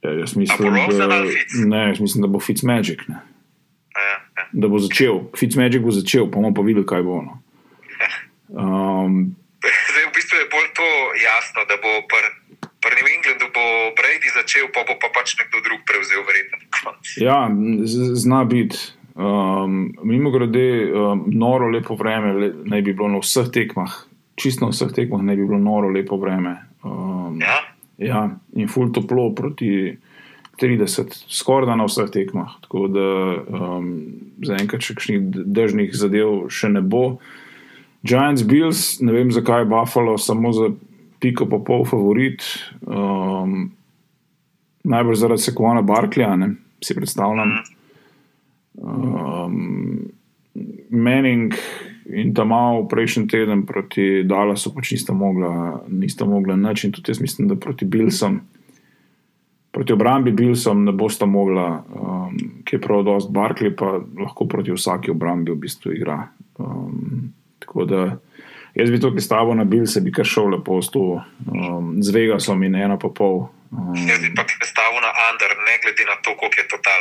Ja, jaz, mislim, da, ne, jaz mislim, da bo Fitzmagic. Ja, ja. Da bo začel, Fitzmagic bo začel, pa bomo pa videli, kaj bo. No. Um, zdaj, v bistvu je bolj to jasno, da bo pri New Englandu bo Brady začel, pa bo pa pač nekdo drug prevzel, verjetno. Ja, zna biti. Um, mimo grede, um, noro lepo vreme le, naj bi bilo na vseh tekmah, čisto na vseh tekmah naj bi bilo noro lepo vreme. Um, ja. ja, in full toplo proti 30, skoraj na vseh tekmah. Tako da um, zaenkrat še kakšnih držnih zadev še ne bo. Giants Bills, ne vem zakaj je Buffalo samo za piko pa pol favorit. Um, najbolj zaradi Sekovana Barkleja, si predstavljam. Mm. Um, Mening in tam malo prejšnji teden proti Dallasu pač nista mogla, nista mogla nič in tudi jaz mislim, da proti Bilsom, proti obrambi Bilsom ne bosta mogla, um, ki je prav dost Barkley, pa lahko proti vsaki obrambi v bistvu igra. Um, tako da jaz bi tukaj stavil na Bilse, bi kar šel lepo s to, um, z Vegasom in eno pa pol. Um, jaz bi pa stavil na Under, ne glede na to, koliko je total.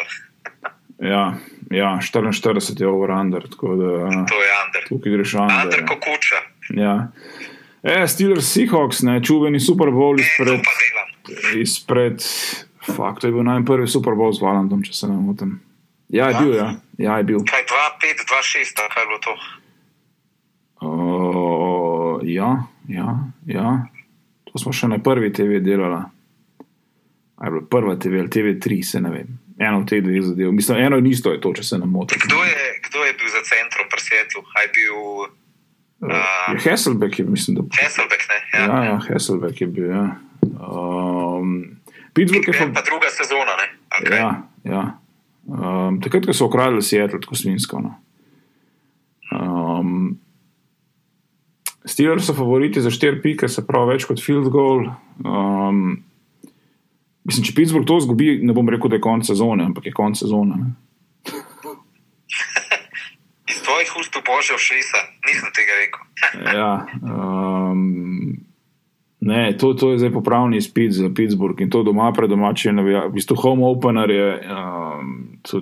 ja. Ja, 44 je over-under. To je under. Tukaj greš under. Under ja. kokuča. Ja. E, Steelers Seahawks, ne, čuveni Super Bowl e, izpred. izpred fakt, to je bil najprvi Super Bowl z Valentom, če se ne motim. Ja, je bil, ja. ja je bil. Kaj 2-5, 2-6, kaj je bilo to? Uh, ja, ja, ja. To smo še na prvi TV delali. Aj bilo prva TV ali TV3, se ne vem eno od teh dveh zadev. Mislim, eno in isto je to, če se ne motim. Kdo, kdo je bil za centrom pri svetu? Bil, uh, je Hasselbeck, je, mislim, da. Hasselbeck, ne. Ja, ja, ja Hasselbeck je bil. Ja. Um, Pittsburgh je pa druga sezona. Okay. Ja, ja. Um, takrat, ko so ukradli Seattle, tako svinsko. No. Um, Steelers so favoriti za 4 pike, se pravi več kot field goal. Um, Mislim, če Pittsburgh to zgubi, ne bom rekel, da je konec sezone, ampak je konec sezone. (laughs) Iz tvojih ust božje všesa, nisem tega rekel. (laughs) ja, um, ne, to, to je zdaj popravni izpit za Pittsburgh in to doma pred domačim, v bistvu home opener je. Um, to,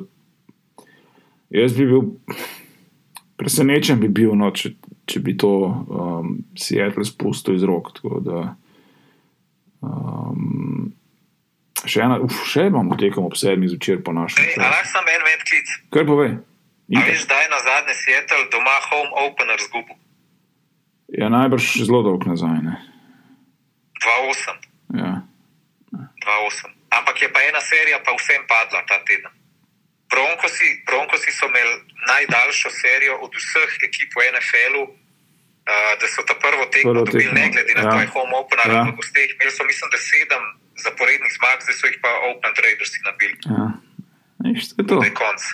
jaz bi bil presenečen, bi bil, no, če, če bi to um, Seattle spustil iz rok. Tako da. Um, Še, ena, uf, še imamo tekom ob sedmih zvečer po našem. Ampak sem en med klic. Kaj pove? Veš, da je na zadnje Seattle doma home opener zgubil. Ja, najbrž zelo dolg nazaj. 2-8. Ja. 2-8. Ampak je pa ena serija, pa vsem padla ta teden. Bronkosi, Bronkosi so imeli najdaljšo serijo od vseh ekip v NFL-u, uh, da so ta prvo tekmo dobili, ne glede na ja. to, da je home opener. Ja. Imeli so, mislim, da sedem zaporednih zmag, zdaj so jih pa Open Traders nabili. Ja.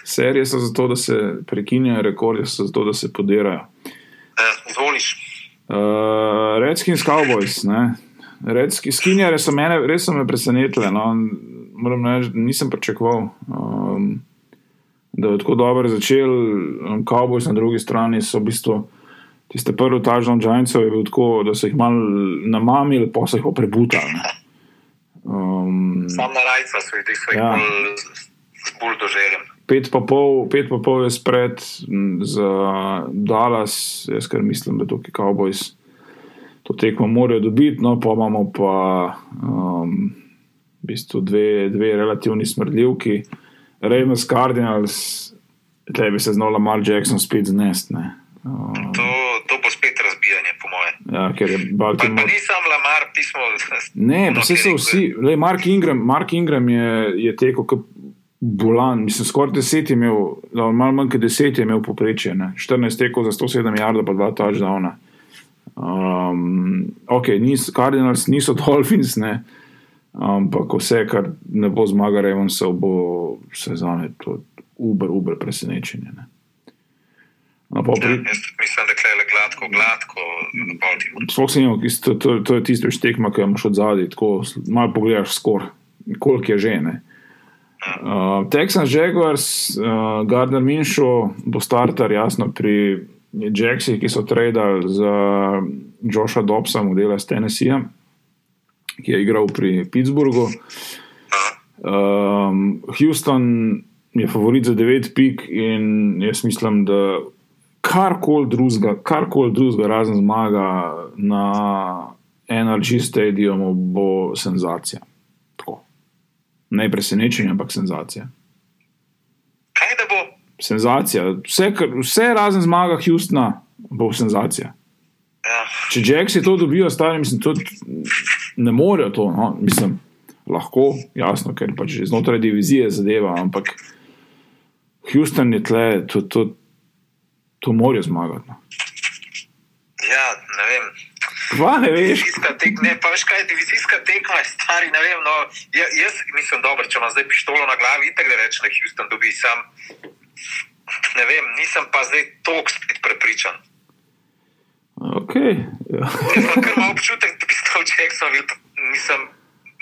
Serije so zato, da se prekinjajo, rekordi so zato, da se podirajo. Zvoliš. Uh, Redskins Cowboys. Redski skinjare so mene, res so me presenetile. No. Moram reči, nisem pričakoval, um, da je tako dobro začel. Um, Cowboys na drugi strani so v bistvu tiste prve tažne Giantsove, da so jih malo namamili, pa so jih pa prebutali. Um, Sam na rajca so jih Ja. ja. z, buldožerjem. pet, pa pol, pet pa pol je spred za Dallas, jaz kar mislim, da tukaj Cowboys to tekmo morajo dobiti, no pa imamo pa um, v bistvu dve, dve relativni smrdljivki. Ravens Cardinals, tle bi se znala Mar Jackson spet znest. Ne? Um, To, to bo spet razbijanje, po mojem. Ja, ker je Pa, pa Baltimore. ni sam Lamar pismo. Ne, pa vse so vsi. Lej, Mark Ingram, Mark Ingram je, je tekel kot bolan, mislim, skoraj 10 je imel, no, malo manj kot 10 je imel poprečje, ne. 14 tekel za 107 jardov, pa 2 touchdowna. Um, ok, nis, Cardinals niso Dolphins, ne, ampak vse, kar ne bo zmaga Ravensov, bo sezone to uber, uber presenečenje. Ne. No, pa Ja, pri, jaz mislim, da je le gladko, gladko Baltimore. Sploh se jim, to, to, to je tisto štekma, ki imaš od zadaj, tako malo pogledaš skor, koliko je že. Ne? Uh, Texans, Jaguars, uh, Gardner Minshew bo starter, jasno, pri Jacksih, ki so tradali za Josha Dobsa, modela iz Tennesseeja, ki je igral pri Pittsburghu. Um, Houston je favorit za 9 pik in jaz mislim, da karkoli drugega, karkoli drugega, razen zmaga na NRG stadiumu, bo senzacija. Tako. Ne presenečenje, ampak senzacija. Kaj da bo? Senzacija. Vse, kar, vse razen zmaga Houstona bo senzacija. Ja. Če Jacksi to dobijo, stari, mislim, to ne morejo to. No? Mislim, lahko, jasno, ker pač znotraj divizije zadeva, ampak Houston je tle, to, to, to morajo zmagati. No. ja, ne vem. Kva ne veš? Tek, ne, pa veš kaj, divizijska tekma je stari, ne vem. No, ja, jaz mislim, dobro, če imam zdaj pištolo na glavi, tako da rečem, da Houston dobi sam. Ne vem, nisem pa zdaj toliko spet prepričan. Okay. Ja. Imam kar malo občutek, da bi znal Jacksonville, mislim,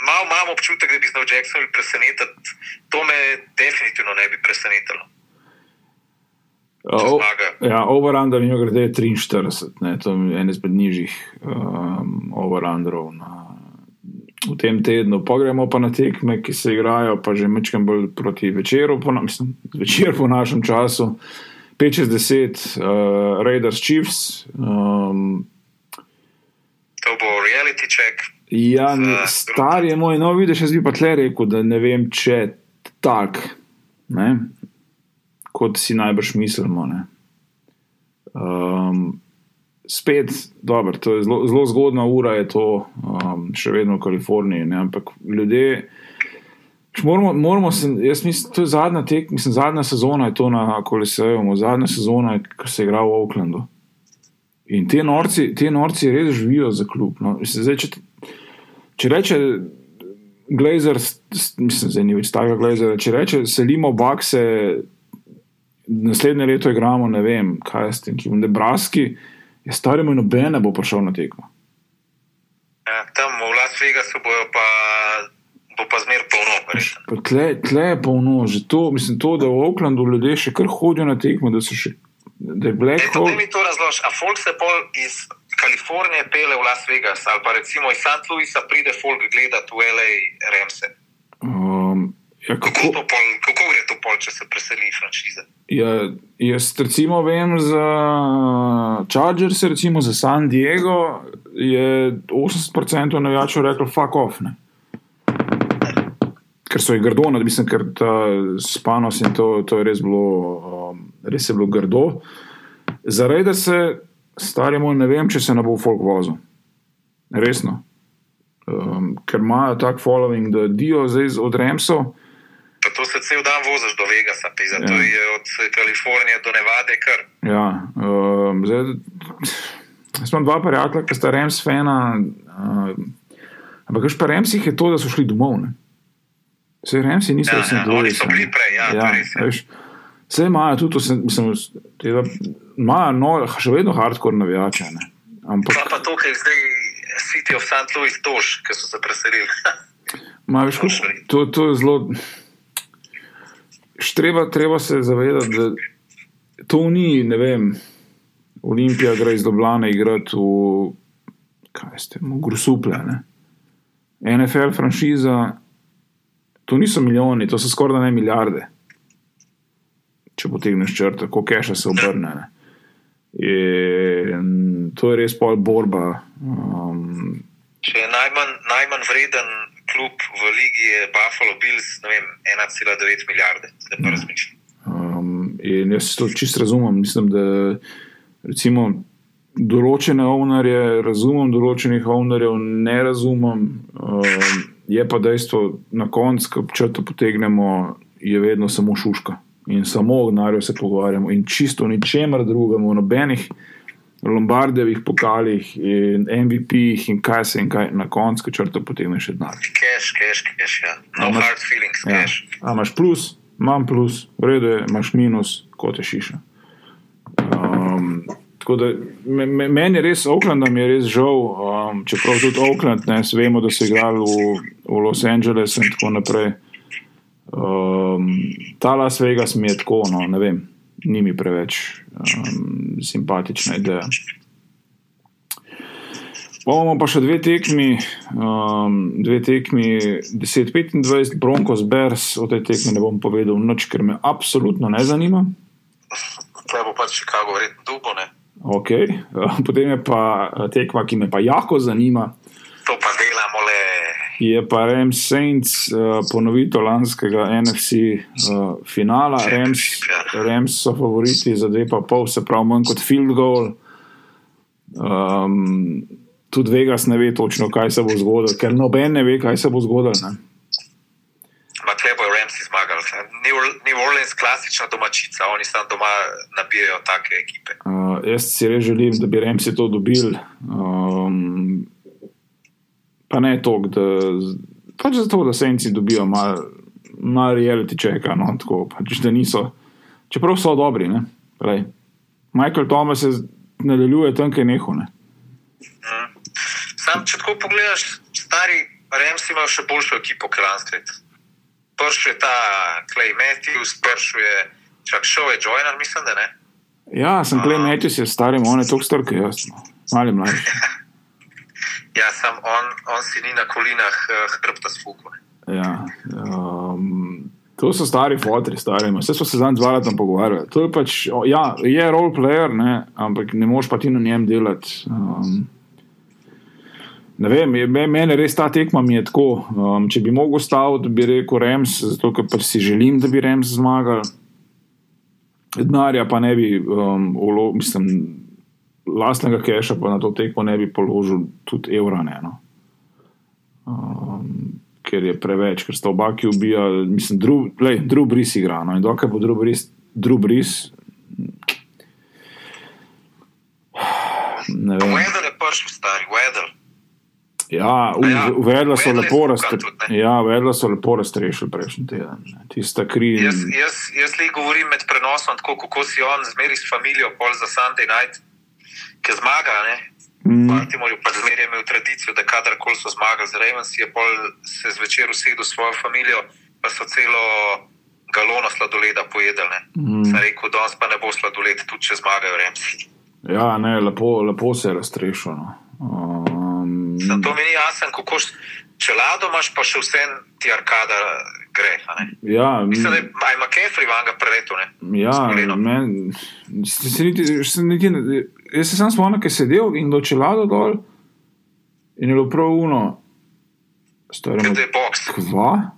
malo imam občutek, da bi znal Jacksonville presenetiti. To me definitivno ne bi presenetilo. O, ja, overunder je grede 43, ne, to je en izmed nižjih um, overunderov na, v tem tednu. Pogremo pa na tekme, ki se igrajo, pa že mečkam bolj proti večeru, po, mislim, zvečer po našem času. 5-6-10, uh, Raiders Chiefs. Um, To bo reality check. ja, ne, star je moj, no vidiš, jaz bi pa tle rekel, da ne vem, če tak, ne, kot si najbrž mislimo. Ne. Um, spet, dobro, to je zelo, zelo zgodna ura, je to um, še vedno v Kaliforniji, ne, ampak ljudje. Moramo, moramo se, jaz mislim, to je zadnja tek, mislim, zadnja sezona je to na Koliseju, zadnja sezona, ki se je igral v Oaklandu. In te norci, te norci res živijo za klub. No. Mislim, Zdaj, če, če reče Glazer, mislim, da ni več takega Glazera, če reče selimo bakse, naslednje leto igramo, ne vem, kaj s tem, ki v Nebraski, je starimo in noben ne bo prišel na tekmo. Ja, tam v Las Vegasu bojo pa, bo pa zmer polno. Pa tle, tle je polno, že to, mislim, to, da v Oaklandu ljudje še kar hodijo na tekmo, da so še. Da je Black da Hole. mi to razloži. A folk se pol iz Kalifornije pele v Las Vegas ali pa recimo iz St. Louisa pride folk gledati v LA Remse. Um, ja, Kako, kako, pol, kako gre to pol, če se preseli franšize? ja, jaz recimo vem za Chargers, recimo za San Diego, je 80% navijačev reklo: fuck off. Ne. Ker so jih grdo, no, mislim, ker ta spanos in to, to je res bilo, um, res je bilo grdo. Zaradi se, stari moj, ne vem, če se ne bo folk vozil. Resno. Um, ker imajo tak following, da dijo zdaj od Remsov. Pa to se cel dan voziš do Vegasa, pisa. Ja. to je od Kalifornije do Nevade kar. Ja, um, zdaj, jaz imam dva prijatelja, ki sta Rems fena. Um, ampak veš, pa Remsih je to, da so šli domov. Ne? Vse Remsi niso Ja, ja, oni so bili prej, ja, ja, res veš, Vse imajo tudi, to se- mislim, tega, imajo no, še vedno hardcore navijače. Ne? Pa Ampak pa to, kar je zdaj City of St. Louis tož, ki so se preselili. (laughs) Ma, veš, to, to je zelo. Štreba, treba se zavedati, da to ni, ne vem, Olimpija gre iz Doblane igrati v, kaj ste, v Grusuple. Ne? NFL franšiza, to niso milijoni, to so skoraj ne milijarde. Če potegneš črto, koliko keša se obrne. Ne. In to je res pol borba. Um, Če je najmanj, najmanj vreden klub v ligi, je Buffalo Bills, ne vem, 1,9 milijarde, zdaj pa razmišljam. um, in jaz to čisto razumem. Mislim, da recimo določene ovnarje razumem, določenih ovnarjev ne razumem. Um, je pa dejstvo, na koncu, ko črto potegnemo, je vedno samo šuška. In samo o denarju se pogovarjamo, in čisto ničemer drugem, o nobenih Lombardevih pokalih in MVP-jih in kaj se in kaj na koncu, ko črto potegneš še denar. Cash, cash, cash, ja. No Ampak- hard feelings, Ja. cash. A imaš plus, manj plus, v redu je, imaš minus, kot je šiša. Um, tako da me- me- meni je res, Oaklandom je res žal, um, čeprav tudi Oakland, ne, vemo, da so igrali v, v Los Angelesu in tako naprej. Um, ta Las Vegas mi je tako, no, ne vem, ni mi preveč um, simpatična ideja. Bomo pa še dve tekmi, um, dve tekmi 10-25, Broncos Bears, o tej tekmi ne bom povedal nič, ker me absolutno ne zanima. Tukaj bo pač Chicago verjetno dubo, ne. Okay. (laughs) Potem je pa eh, tekma, ki me pa jako zanima, To pa delamo le. Je pa Rams Saints, uh, ponovitev lanskega NFC uh, finala. Rams, Rams so favoriti za dve pa pol, se pravi manj kot field goal. Um, tudi Vegas ne ve točno, kaj se bo zgodilo, ker noben ne ve, kaj se bo zgodilo. ne. Ma tle bojo Ramsi zmagali. New Or- New Orleans klasična domačica, oni samo doma nabijajo take ekipe. Uh, jaz si res želim, da bi Remsi to dobili. Um, pa ne toliko, da pač zato, da senci dobijo malo mal reality čeka. No, tako, pač, da niso, čeprav so dobri. Ne? Glej, Michael Thomas z- nadaljuje tam, kjer neho. Ne? Sam, če tako pogledaš, stari Ramsi imajo še boljšo ekipo kot lansko leto. Prvi je ta Clay Matthews, prvi je čak šel je Joyner, mislim, da ne. Ja, sem Klej Matthews, je starim, on je toliko star, kot jaz. No. Mali mlajši. (laughs) Ja, sam on, on si ni na kolinah uh, hrbta sfuku. ne. Ja, um, to so stari fotri, stari. Vse smo se zdaj dva leta pogovarjali. To je pač, ja, je role player, ne, ampak ne moš pa ti na njem delati. Um, ne vem, je, me- mene res ta tekma mi je tako. Um, če bi mogel staviti, bi rekel Rems, zato ker pač si želim, da bi Rems zmagal. Denarja pa ne bi, um, ulo, mislim, lastnega keša pa na to tekmo ne bi položil tudi evra. Ne, no. um, ker je preveč, ker sta oba, ki ubija, mislim, drug bris igra. No, in dokaj bo drug bris, drug bris. Weddle je prvi stari, Weddle. Ja, Ja, uvedla so Weddle je lepo ne. ja, uvedla so lepo razrešili prejšnji teden. Tista kri. Jaz, jaz, jaz le govorim med prenosom, tako kako si on zmeri s familijo, pol za Sunday night, ki zmaga. Ne? Mm, Baltimore pa zmeraj imel tradicijo, da kadarkoli so zmagali, z Ravens je pol se zvečer usedel s svojo familijo, pa so celo galono sladoleda pojedli. Mm. Sem rekel, danes pa ne bo sladoled, tudi če zmagajo Ramsi. ja, ne, lepo, lepo se je razrešil. No. Um, Zato mi ni jasno, kako š- če lado imaš, pa še vse ti arkada gre. ja, Mislim, da je McCaffrey vanga preletel. Ja, men, se, se niti, se niti, ne- jaz se sam spomnim, ki je sedel in dočelado dol in je bilo prav uno, starimo, Ker je boks. kva.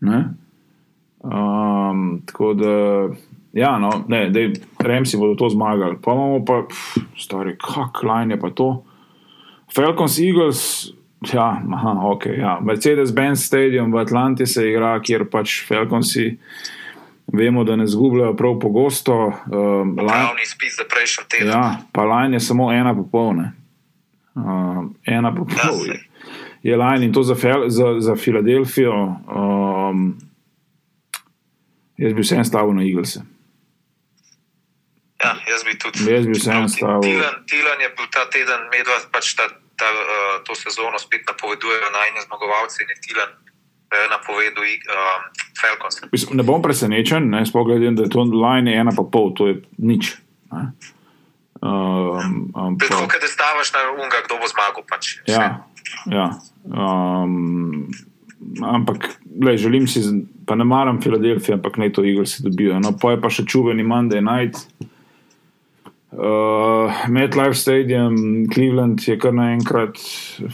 Ne? Um, tako da, ja, no, ne, da Remsi bodo to zmagali. Pa imamo pa, pf, stari, kak lajn je pa to. Falcons Eagles, ja, aha, ok, ja. Mercedes-Benz Stadium v Atlanti se igra, kjer pač Falconsi. Vemo, da ne zgubljajo prav pogosto. Um, line, Pravni spis za prejšnji teden. ja, pa line je samo ena popolna. Um, ena popolna Ja, je, je line in to za, Fel, za, za Filadelfijo. Um, jaz bi vsem stavil na Eagles. Ja, jaz bi tudi. Jaz bi vseeno stavil. Tilan, Tilan je bil ta teden, medva pač ta, ta, uh, to sezono spet napovedujejo najne zmagovalce in je Tilan uh, napovedal um, Falcons. Mislim, ne bom presenečen, ne, sploh glede, da je to line ena pa pol, to je nič. Ne. Um, ampak, tako, da stavaš na unga, kdo bo zmagal. Pač. Ja, ja. Um, ampak, gledaj, želim si, pa ne maram Filadelfije, ampak naj to igro si dobijo. No, pa je pa še čuveni Monday night. Uh, MetLife Stadium, Cleveland je kar naenkrat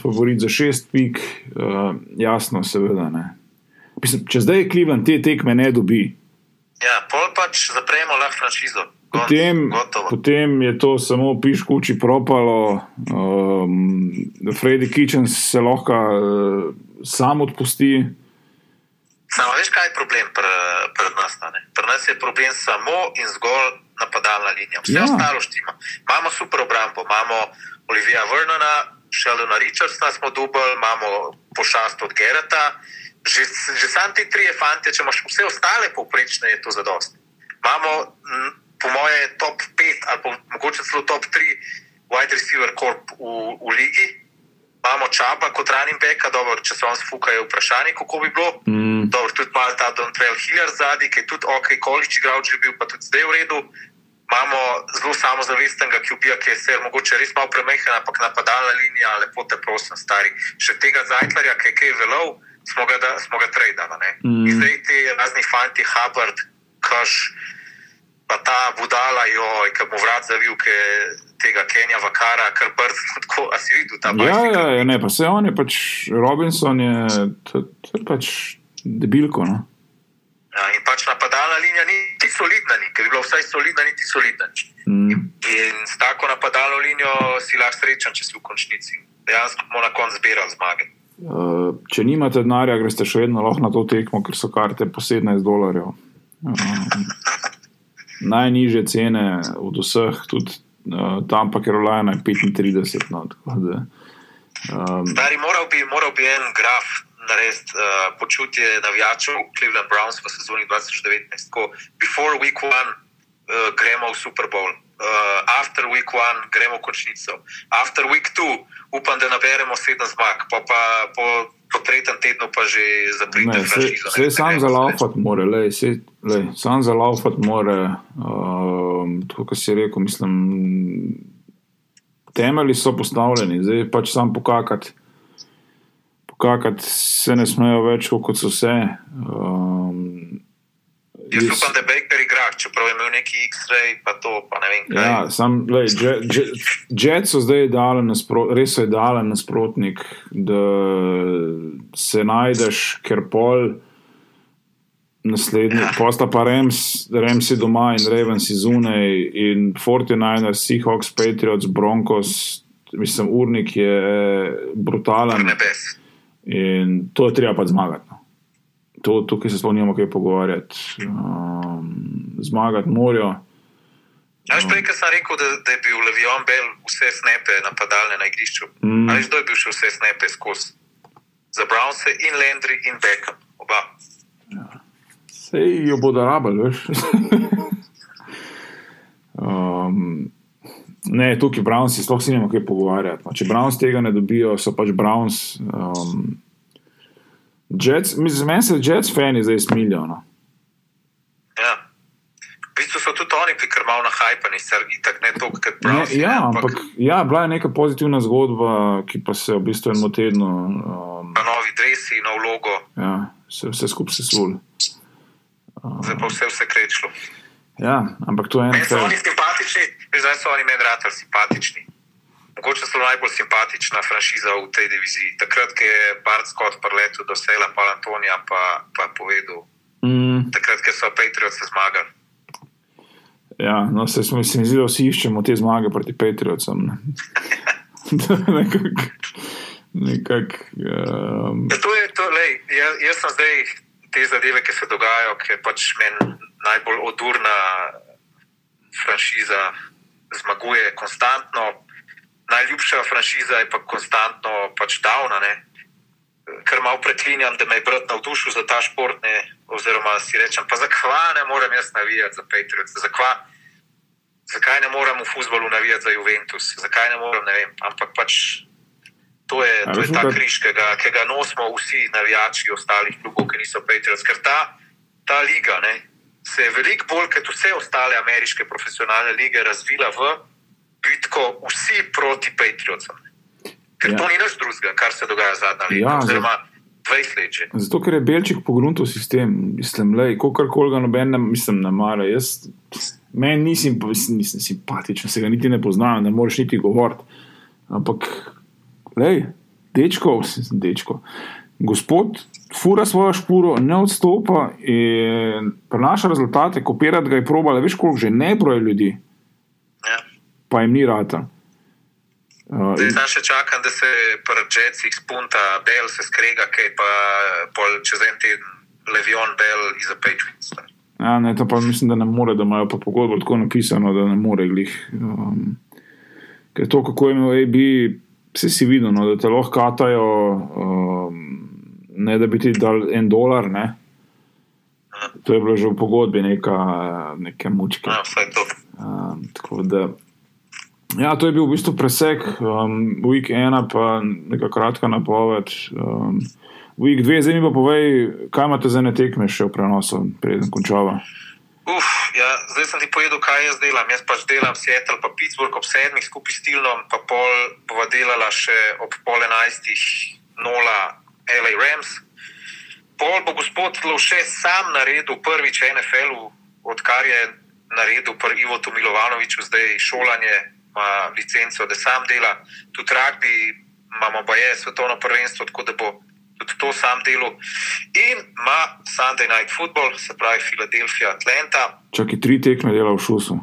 favorit za šest pik, uh, jasno, seveda. Mislim, če zdaj Cleveland te tekme ne dobi. Ja, pol pač zapremo lahko franšizo. Potem, potem je to samo piš kuči propalo, um, Freddy Kitchen se lahko uh, sam odpusti. Samo veš, kaj je problem pred nas? Pri nas je problem samo in zgolj napadalna linija. Vse ja. ostalo štima. Imamo super obrambo, imamo Olivija Vrnona, Sheldona Richardsona smo dubali, imamo pošast od Gerata. Že, že sam ti tri fante, če imaš vse ostale povprečne, je to zadosti. Imamo po moje, top 5 ali pa mogoče celo top 3 wide receiver corp v, v ligi. Imamo čaba kot running back, dobro, če se vam sfuka, je vprašanje, kako bi bilo. Mm. Dobro, tudi malo ta Don Trail Hiller zadnji, ki je tudi ok, količ igral, že bil pa tudi zdaj v redu. Imamo zelo samozavestnega QB-ja, ki je se morda res malo premehen, ampak napadalna linija, lepo te prosim, stari. Še tega Zajtlarja, ki je kaj velov, smo ga, ga trajali. Mm. In zdaj ti razni fanti, Hubbard, Kaš pa ta budala, ki mu vrat zavil, ki tega Kenja vakara, kar brz, (laughs) tako, a si videl ta boj. Ja, ja, ja, ne, pa se on je pač, Robinson je, je pač debilko. No? Ja, in pač napadalna linija ni ti solidna, ni, ker bi bila vsaj solidna, niti solidna. Mm. In, in s tako napadalno linijo si lahko srečen, če si v končnici. Dejansko bomo na koncu zbirali zmage. Uh, če nimate denarja, greste še vedno lahko na to tekmo, ker so karte po 17 dolarjev. (laughs) Uh, najniže cene od vseh, tudi uh, tam pa Carolina je 35. No, da, um, Dari, moral, bi, moral bi en graf narediti, uh, počutje navijačev Cleveland Browns v sezoni 2019. Ko before week one uh, gremo v Super Bowl. Uh, after week one gremo v končnico, after week two upam, da naberemo sedem zmag, pa, pa po po tretjem tednu pa že zapridete. Vse sam za laufat more, lej, sam za laufat more, um, to, kar si rekel, mislim, temelji so postavljeni, zdaj pač sam pokakati. Pokakati se ne smejo več, kot so vse. Um, Jaz upam, da Baker igrač, čeprav je imel neki X-ray, pa to, pa ne vem. Kaj. Ja, sam, lej, Jet so zdaj idealen, naspro, res so idealen nasprotnik, da se najdeš, ker pol naslednji, posta pa Rems, Rems je doma in Ravens je zunaj in 49, Seahawks, Patriots, Broncos, mislim, urnik je brutalen. In to je treba pa zmagati. No to, tukaj se spomnimo, kaj pogovarjati. Um, zmagati morajo. Naš prej, ki sem rekel, da, da je bil Levion Bell vse snepe napadalne na igrišču. Mm. Ali zdaj je bil še vse snepe skozi? Za Brownse in Landry in Beckham, oba. Ja. Sej jo bodo rabili, veš. um, ne, tukaj Brownsi, sploh si ne moremo kaj pogovarjati. No, če Browns tega ne dobijo, so pač Browns. Um, Jets, mislim, meni se Jets fani zdaj smilijo. No. Ja. V bistvu so tudi oni, ki malo na hajpani, tako ne toliko kot Browns. Ja, ampak, ampak ja, bila je neka pozitivna zgodba, ki pa se v bistvu eno tedno. Um, novi dresi, nov logo. Ja, vse, vse skupaj se sul. Zdaj pa vse vse krečilo. Ja, ampak to je eno. Meni so oni simpatični, zdaj so oni meni rad simpatični mogoče so najbolj simpatična franšiza v tej diviziji. Takrat, ko je Bart Scott preletel do Sela, pa Antonija, pa, pa povedal, mm. takrat, ko so Patriots zmagali. Ja, no, se smo se mi zdi, da vsi iščemo te zmage proti Patriotsom. Ne? nekak, nekak, um... ja, to je to, lej, jaz, jaz sem zdaj te zadeve, ki se dogajajo, ki je pač meni najbolj odurna franšiza, zmaguje konstantno najljubša franšiza je pa konstantno pač davna. Ne? Ker malo preklinjam, da me je brat navdušil za ta šport, ne? oziroma si rečem, pa zakaj ne morem jaz navijati za Patriot, zakaj, zakaj ne morem v futbolu navijati za Juventus, zakaj ne morem, ne vem. Ampak pač to je, to je ta križ, ki ga, ki ga nosimo vsi navijači ostalih klubov, ki niso Patriot. Ker ta, ta liga ne, se je veliko bolj kot vse ostale ameriške profesionalne lige razvila v bitko vsi proti Patriotom. Ker Ja. to ni nič drugega, kar se dogaja zadnja leta. Ja, oziroma 20 let že. Zato, ker je Belčik pogrunil sistem, mislim, da je kakorkoli ga noben, mislim, ne mara. Jaz, meni ni simp mislim, nisem simpatičen, se ga niti ne poznam, ne moreš niti govoriti. Ampak, lej, dečko, dečko. Gospod fura svojo špuro, ne odstopa in prenaša rezultate, kopirati ga je probala, veš koliko že ne broje ljudi, Ja. pa jim ni rata. Uh, Zdaj sam še čakam, da se pri Jetsih spunta, Bell se skrega, kaj pa pol čez en teden Levion Bell iz Patriots. Ja, ne, to pa mislim, da ne more, da imajo pa pogodbo tako napisano, da ne more glih. Um, ker to, kako je imel AB, vse si videl, no, da te lahko katajo, um, ne da bi ti dal en dolar, ne. To je bilo že v pogodbi neka, neke mučke. Ja, vsaj to. Um, tako da, ja, to je bil v bistvu presek, um, week ena pa neka kratka napoved. Um, week dve, zdaj mi pa povej, kaj imate za ne tekme še v prenosu, preden končava. Uf, ja, zdaj sem ti povedal, kaj jaz delam. Jaz pač delam Seattle, pa Pittsburgh ob sedmih skupaj s Tilnom, pa pol bova delala še ob pol enajstih nola LA Rams. Pol bo gospod Lovše sam naredil prvič v NFL-u, odkar je naredil pri Ivotu Milovanoviču zdaj šolanje, ima licenco, da sam dela. Tudi rugby imamo pa je svetovno prvenstvo, tako da bo tudi to sam delal. In ima Sunday Night Football, se pravi Filadelfija, Atlanta. Čakaj, tri tekme dela v šusu.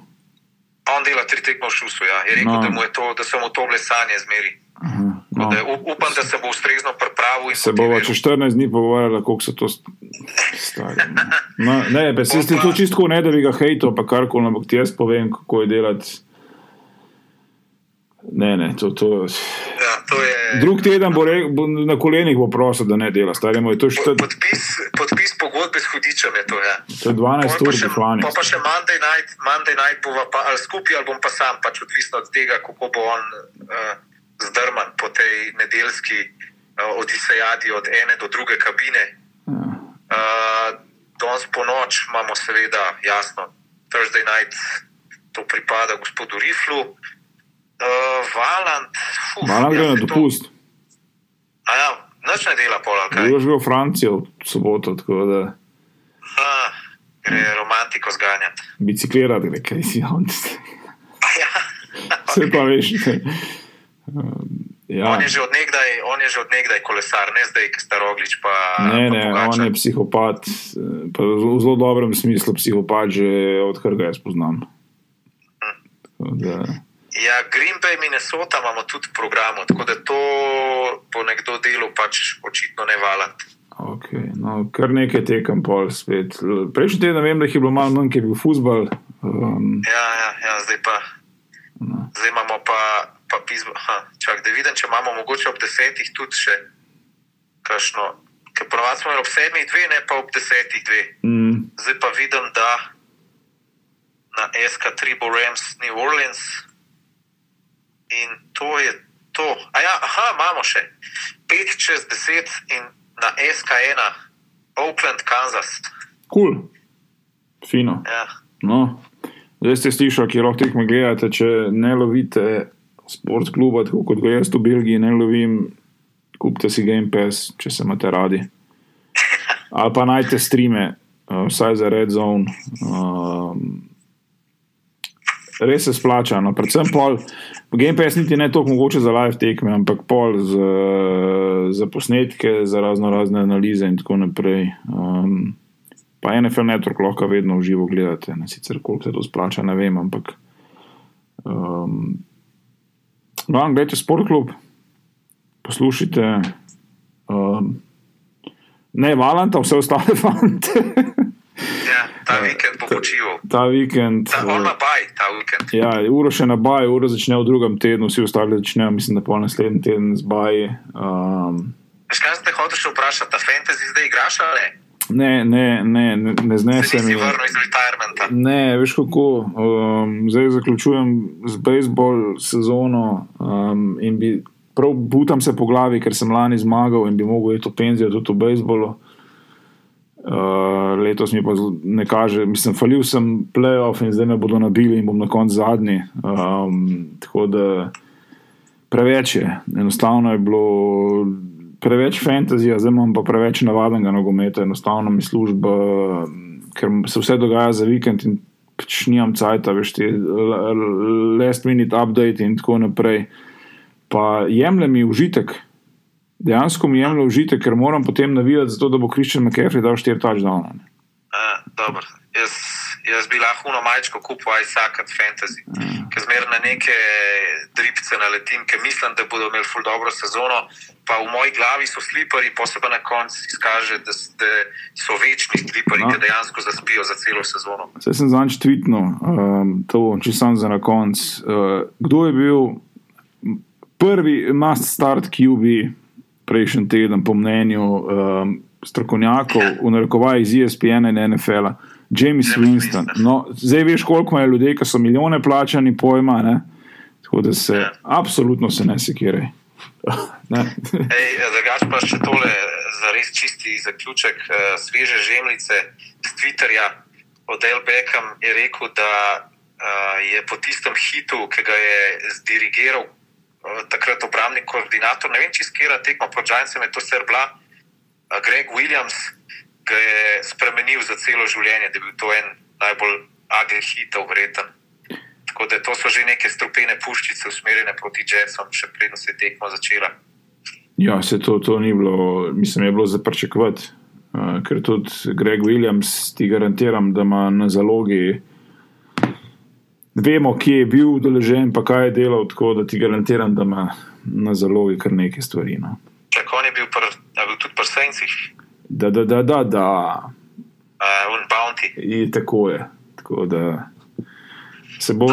On dela tri tekme v šusu. Ja. Je rekel, No. da, mu je to, da so mu to bile sanje zmeri. Aha, No. no. Da, upam, da se bo ustrezno pripravil. Se motiviral. čez 14 dni pogovarjala, koliko se to stari. No, ne, pa se ti to čisto ne, da bi ga hejto, pa karkoli, ampak ti jaz povem, kako je delati. Ne, ne, to, to. Ja, to je Drug teden bo, re, bo na kolenih bo prosil, da ne dela, stari moj. To je, po- št- podpis, podpis pogodbe s hudičem. Je to, ja. to je 12 Pol ur pa poslanja. pol pa še Monday night, Monday night bova pa ali skupaj ali bom pa sam, pač odvisno od tega, kako bo on uh, zdrman po tej nedeljski uh, odisejadi od ene do druge kabine. Ja. Uh, danes po noč imamo, seveda, jasno, Thursday night, to pripada gospodu Riflu. Uh, Valant, uf, Malo gre ja, na saj to- dopust. A Ja, noč ne dela pol, ali kaj. Boš bil v Francijo v soboto, tako da A, gre romantiko zganjati. biciklirati gre, kaj si on. (laughs) Ja. Vse pa veš. (laughs) Ja. On je že odnegdaj, on je že odnegdaj kolesar, ne zdaj, ki sta roglič. Pa, Ne, pa ne, Pogačar. on je psihopat, pa v zelo dobrem smislu psihopat, že odkar ga jaz poznam. Tako Da, Ja, Green Bay, Minnesota imamo tudi v programu, tako da to bo nekdo delal, pač očitno ne valant. okay, no, kar nekaj tekem pol spet. Prejšnji teden vem, da jih je bilo malo manj, ker je bil futbal. Um, Ja, ja, ja zdaj pa. no. Zdaj imamo pa, pa pismo. Čak, da vidim, če imamo mogoče ob desetih tudi še kakšno. Ker ponovadi smo ob sedmih dve, ne pa ob desetih dve. mm, Zdaj pa vidim, da na SK3 bo Rams New Orleans in to je to. A ja, aha, imamo še 5 čez 10 in na SK1 Oakland, Kansas. cool, fino. Ja. No, zdaj ste slišali, kje lahko tekme gledate, če ne lovite sport kluba, tako kot ga jaz v Belgiji ne lovim, kupite si Game Pass, če se imate radi. (laughs) Ali pa najte streame, uh, vsaj za Red Zone. Um, res se splača. No. Predvsem pol, Game Pass niti ne toliko mogoče za live tekme, ampak pol za, za posnetke, za razno razne analize in tako naprej. Um, pa NFL Network lahko vedno v živo gledate, ne sicer koliko se to splača, ne vem, ampak. Um, no, gledajte Sport Club, poslušajte. Um, ne Valanta, vse ostale (laughs) fante. Ja, ta vikend bo počival. ta vikend. Ta, on uh, ima baj ta vikend. Ja, uro še na baj, uro začne v drugem tednu, vsi ostali začnejo, mislim, da pol naslednji teden z baj. Um, Veš, kaj sem te hotel še vprašati, ta fantasy zdaj igraš ali ne? ne, ne, ne, ne, ne Se znese nisi mi. vrnil iz retirementa. Ne, veš kako. Um, zdaj zaključujem z bejzbol sezono um, in bi prav butam se po glavi, ker sem lani zmagal in bi mogel iti v penzijo tudi v bejzbolu. Uh, letos mi pa ne kaže. Mislim, falil sem playoff in zdaj me bodo nabili in bom na koncu zadnji. Um, tako da preveč je, enostavno je bilo. Preveč fantazija, zdaj imam pa preveč navadnega nogometa, enostavno mi služba, ker se vse dogaja za vikend in pač nimam cajt, veš, ti last minute update in tako naprej. Pa jemlje mi užitek, dejansko mi jemlje užitek, ker moram potem navijati za to, da bo Kristjan McCaffrey dal štiri touchdowne. Jaz, jaz bi lahko na majčko kupil vsak od fantasy, mm. ker zmeraj na neke dripce naletim, ker mislim, da bodo imeli ful dobro sezono. Pa v moji glavi so slipari, posebej na koncu izkaže, da, da so večni slipari, no. ki dejansko zaspijo za celo sezono. Zdaj sem zanj tvitno, um, to če sem za na konc. Uh, kdo je bil prvi must start QB prejšnji teden, po mnenju um, strokovnjakov, v narekovaji iz ESPN in NFL-a? James Winston. No, zdaj veš, koliko je ljudi, ki so milijone plačani, pojma. Ne? Tako da se ja. absolutno se ne sekiraj. (laughs) Drugač pa še tole, za res čisti zaključek, uh, sveže žemljice z Twitterja. Odel Beckham je rekel, da uh, je po tistem hitu, ki ga je zdirigiral takrat obrambni koordinator, ne vem, če skera tekmo proti Džajncem, je to srbla, uh, Greg Williams, ga je spremenil za celo življenje, da je bil to en najbolj agri hitov vreten. Tako da to so že neke strupene puščice, usmerjene proti Jetsom, še predno se je tekmo začela. Ja, se to, to ni bilo, mislim, je bilo za pričakovati. Uh, ker tudi Greg Williams, ti garantiram, da ima na zalogi, vemo, kje je bil udeležen, pa kaj je delal, tako da ti garantiram, da ima na zalogi kar nekaj stvari. No. Tako je bil, pr, je bil tudi pri Sencih. Da, da, da, da. da. Uh, Bounty. In tako je. Tako da se bo,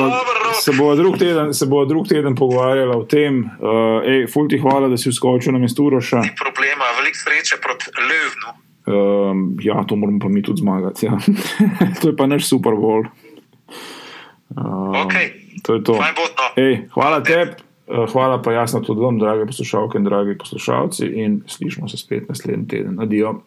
se bo drug teden, se bo drug teden pogovarjala o tem. Uh, ej, ful ti hvala, da si vskočil na mestu Roša. Ni problema, veliko sreče proti Levnu. Um, ja, to moramo pa mi tudi zmagati. Ja. (laughs) to je pa naš Super Bowl. Uh, okay. To je to. No. Ej, hvala tebi. Hvala pa jasno tudi vam, dragi poslušalke in dragi poslušalci, in slišmo se spet naslednji teden. Adijo.